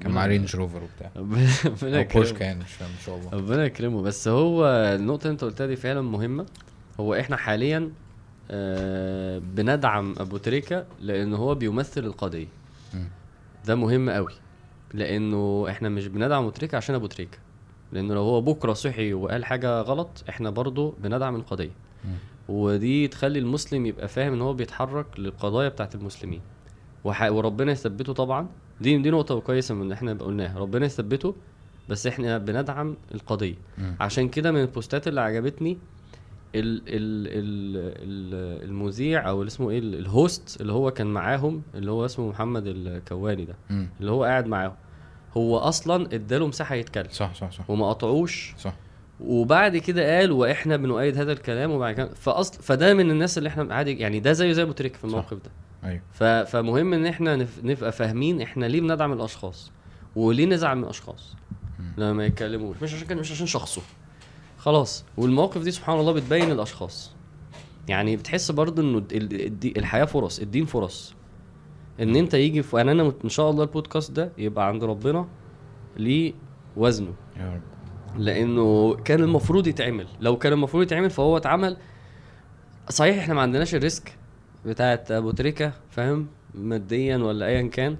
كان مع رينج روفر وبتاع. <laughs> ربنا يكرمه كان مش فاهم ان شاء الله ربنا يكرمه. بس هو النقطة اللي أنت قلتها دي فعلا مهمة. هو إحنا حاليا آه بندعم أبو تريكة لأن هو بيمثل القضية. مم. ده مهم قوي لأنه إحنا مش بندعم أبو تريكة عشان أبو تريكة. لأنه لو هو بكرة صحي وقال حاجة غلط إحنا برضو بندعم القضية. مم. ودي تخلي المسلم يبقى فاهم إن هو بيتحرك للقضايا بتاعت المسلمين. وح... وربنا يثبته طبعا. دي دي نقطة كويسة من إحنا قلناها. ربنا يثبته بس إحنا بندعم القضية. مم. عشان كده من البوستات اللي عجبتني ال ال ال ال المذيع أو اللي اسمه إيه ال- الهوست اللي هو كان معاهم اللي هو اسمه محمد الكواني ده. مم. اللي هو قاعد معاهم هو أصلا اداله مساحة يتكلم. صح صح صح. وما قطعوش. صح. وبعد كده قال وإحنا بنؤيد هذا الكلام وبعد كده فأصل فده من الناس اللي إحنا عادي يعني ده زيه زي أبو تريك في الموقف ده. أيوه. فمهم إن إحنا. نبقى فاهمين إحنا ليه بندعم الأشخاص وليه نزعل من الأشخاص. لما ما يتكلموش. مش عشان كده مش عشان شخصه. خلاص. والمواقف دي سبحان الله بتبين الأشخاص. يعني بتحس برضو إنه الحياة فرص الدين فرص. إن أنت يجي في يعني أنا إن شاء الله البودكاست ده يبقى عند ربنا ليه وزنه. يا رب. لأنه كان المفروض يتعمل. لو كان المفروض يتعمل فهو اتعمل. صحيح إحنا ما عندناش الريسك بتاعت أبو تريكة فاهم؟ ماديا ولا ايا كان.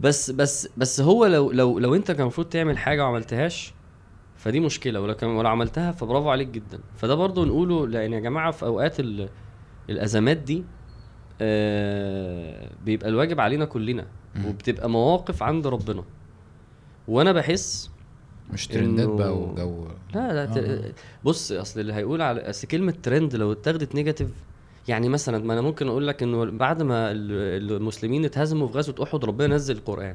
بس بس بس هو لو لو لو أنت كان المفروض تعمل حاجة وعملتهاش فدي مشكلة. ولو كان ولو عملتها فبرافو عليك جدا. فده برضو نقوله لأن يا جماعة في أوقات ال- الأزمات دي آه بيبقى الواجب علينا كلنا. وبتبقى مواقف عند ربنا. وأنا بحس مش trendات بقى وجو. لا لا آه. بص أصل اللي هيقول على اصل كلمه ترند لو اتاخدت negative يعني مثلا ما أنا ممكن أقول لك إنه بعد ما ال- المسلمين اتهزموا في غزوة أحد ربنا نزل القرآن.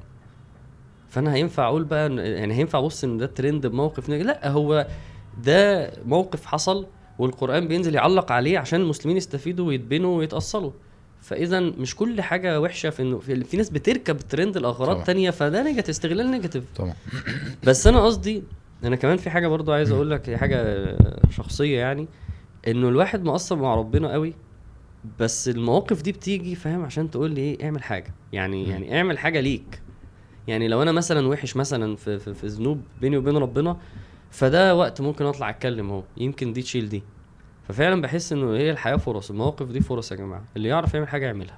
فأنا هينفع أقول بقى يعني هينفع أبص إن ده ترند بموقف negative؟ لا هو ده موقف حصل والقرآن بينزل يعلق عليه عشان المسلمين يستفيدوا ويتبنوا ويتاصلوا فاذا مش كل حاجة وحشة في إنه في, ناس بتركب ترند لأغراض طبعا. تانية فده negative استغلال negative. طبعا. بس أنا قصدي أنا كمان في حاجة برضو عايز أقول لك حاجة شخصية يعني إنه الواحد مقصر مع ربنا قوي بس المواقف دي بتيجي فاهم؟ عشان تقول لي إيه اعمل حاجة. يعني. يعني اعمل حاجة ليك. يعني لو أنا مثلا وحش مثلا في في, في ذنوب بيني وبين ربنا فده وقت ممكن أطلع أتكلم أهو. يمكن دي تشيل دي. ففعلا بحس إنه هي الحياة فرص المواقف دي فرص يا جماعة اللي يعرف يعمل حاجة يعملها.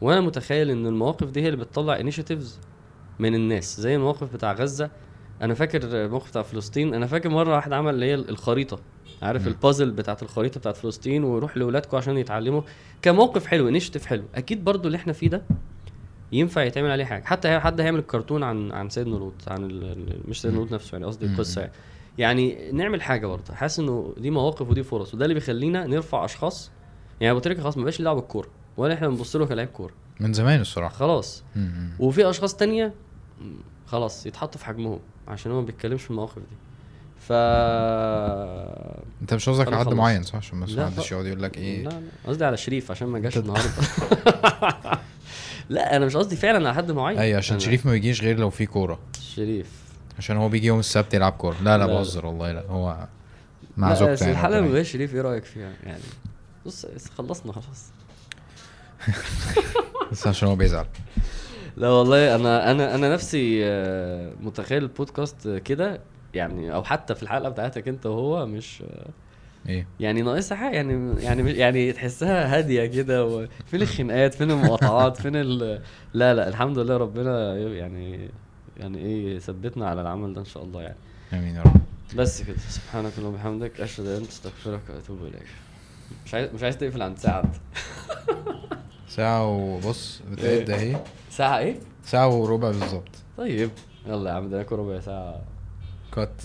وأنا متخيل إن المواقف دي هي اللي بتطلع initiatives من الناس زي الموقف بتاع غزة أنا فاكر الموقف بتاع فلسطين أنا فاكر مرة واحد عمل اللي هي الخريطة عارف. البازل بتاعت الخريطة بتاعت فلسطين ويروح لاولادكم عشان يتعلموا كان موقف حلو initiative حلو أكيد برضو اللي إحنا فيه ده ينفع يتعمل عليه حاجة حتى حد هيعمل كرتون عن عن سيدنا لوط عن ال- مش سيدنا. لوط نفسه يعني قصدي. القصة يعني يعني نعمل حاجة برضه. حاسس إنه دي مواقف ودي فرص وده اللي بيخلينا نرفع أشخاص. يعني أبو تريكة خلاص ما بقاش له دعوه بالكوره ولا إحنا بنبص له كلاعب كورة. من زمان الصراحة. خلاص. مم. وفي أشخاص تانية خلاص يتحطوا في حجمهم عشان هو ما بيتكلمش في المواقف دي. ف أنت مش قصدك على حد. معين صح؟ عشان لا، محدش خ- يقعد يقول لك لا إيه. لا قصدي على شريف عشان ما جاش النهارده. <laughs> لا أنا مش قصدي فعلا على حد معين. أيوه عشان شريف ما بيجيش غير لو في كورة. شريف. عشان هو بيجي يوم السبت يلعب كورة. لا لا لا، بهزر والله لا هو مع زوجته بس يعني الحلقة من غير شريف إيه رأيك فيها؟ يعني بص خلصنا خلاص. <laughs> بس عشان هو بيزعل. لا والله أنا أنا أنا نفسي آه، متخيل البودكاست كده يعني أو حتى في الحلقة بتاعتك أنت وهو مش إيه؟ يعني ناقصها حاجة يعني يعني يعني تحسها هادية كده وفين الخناقات؟ فين المقاطعات؟ فين ال لا لا الحمد لله ربنا يعني يعني إيه يثبتنا على العمل ده إن شاء الله يعني. آمين يا رب. بس كده. سبحانك اللهم وبحمدك. أشهد أن أستغفرك وأتوب إليك. مش عايز مش عايز تقفل عند ساعة. ساعة وبص إيه؟ بتعد اهي ساعة إيه؟ ساعة وربع بالظبط. طيب. يلا يا عم ده ربع ساعة. كات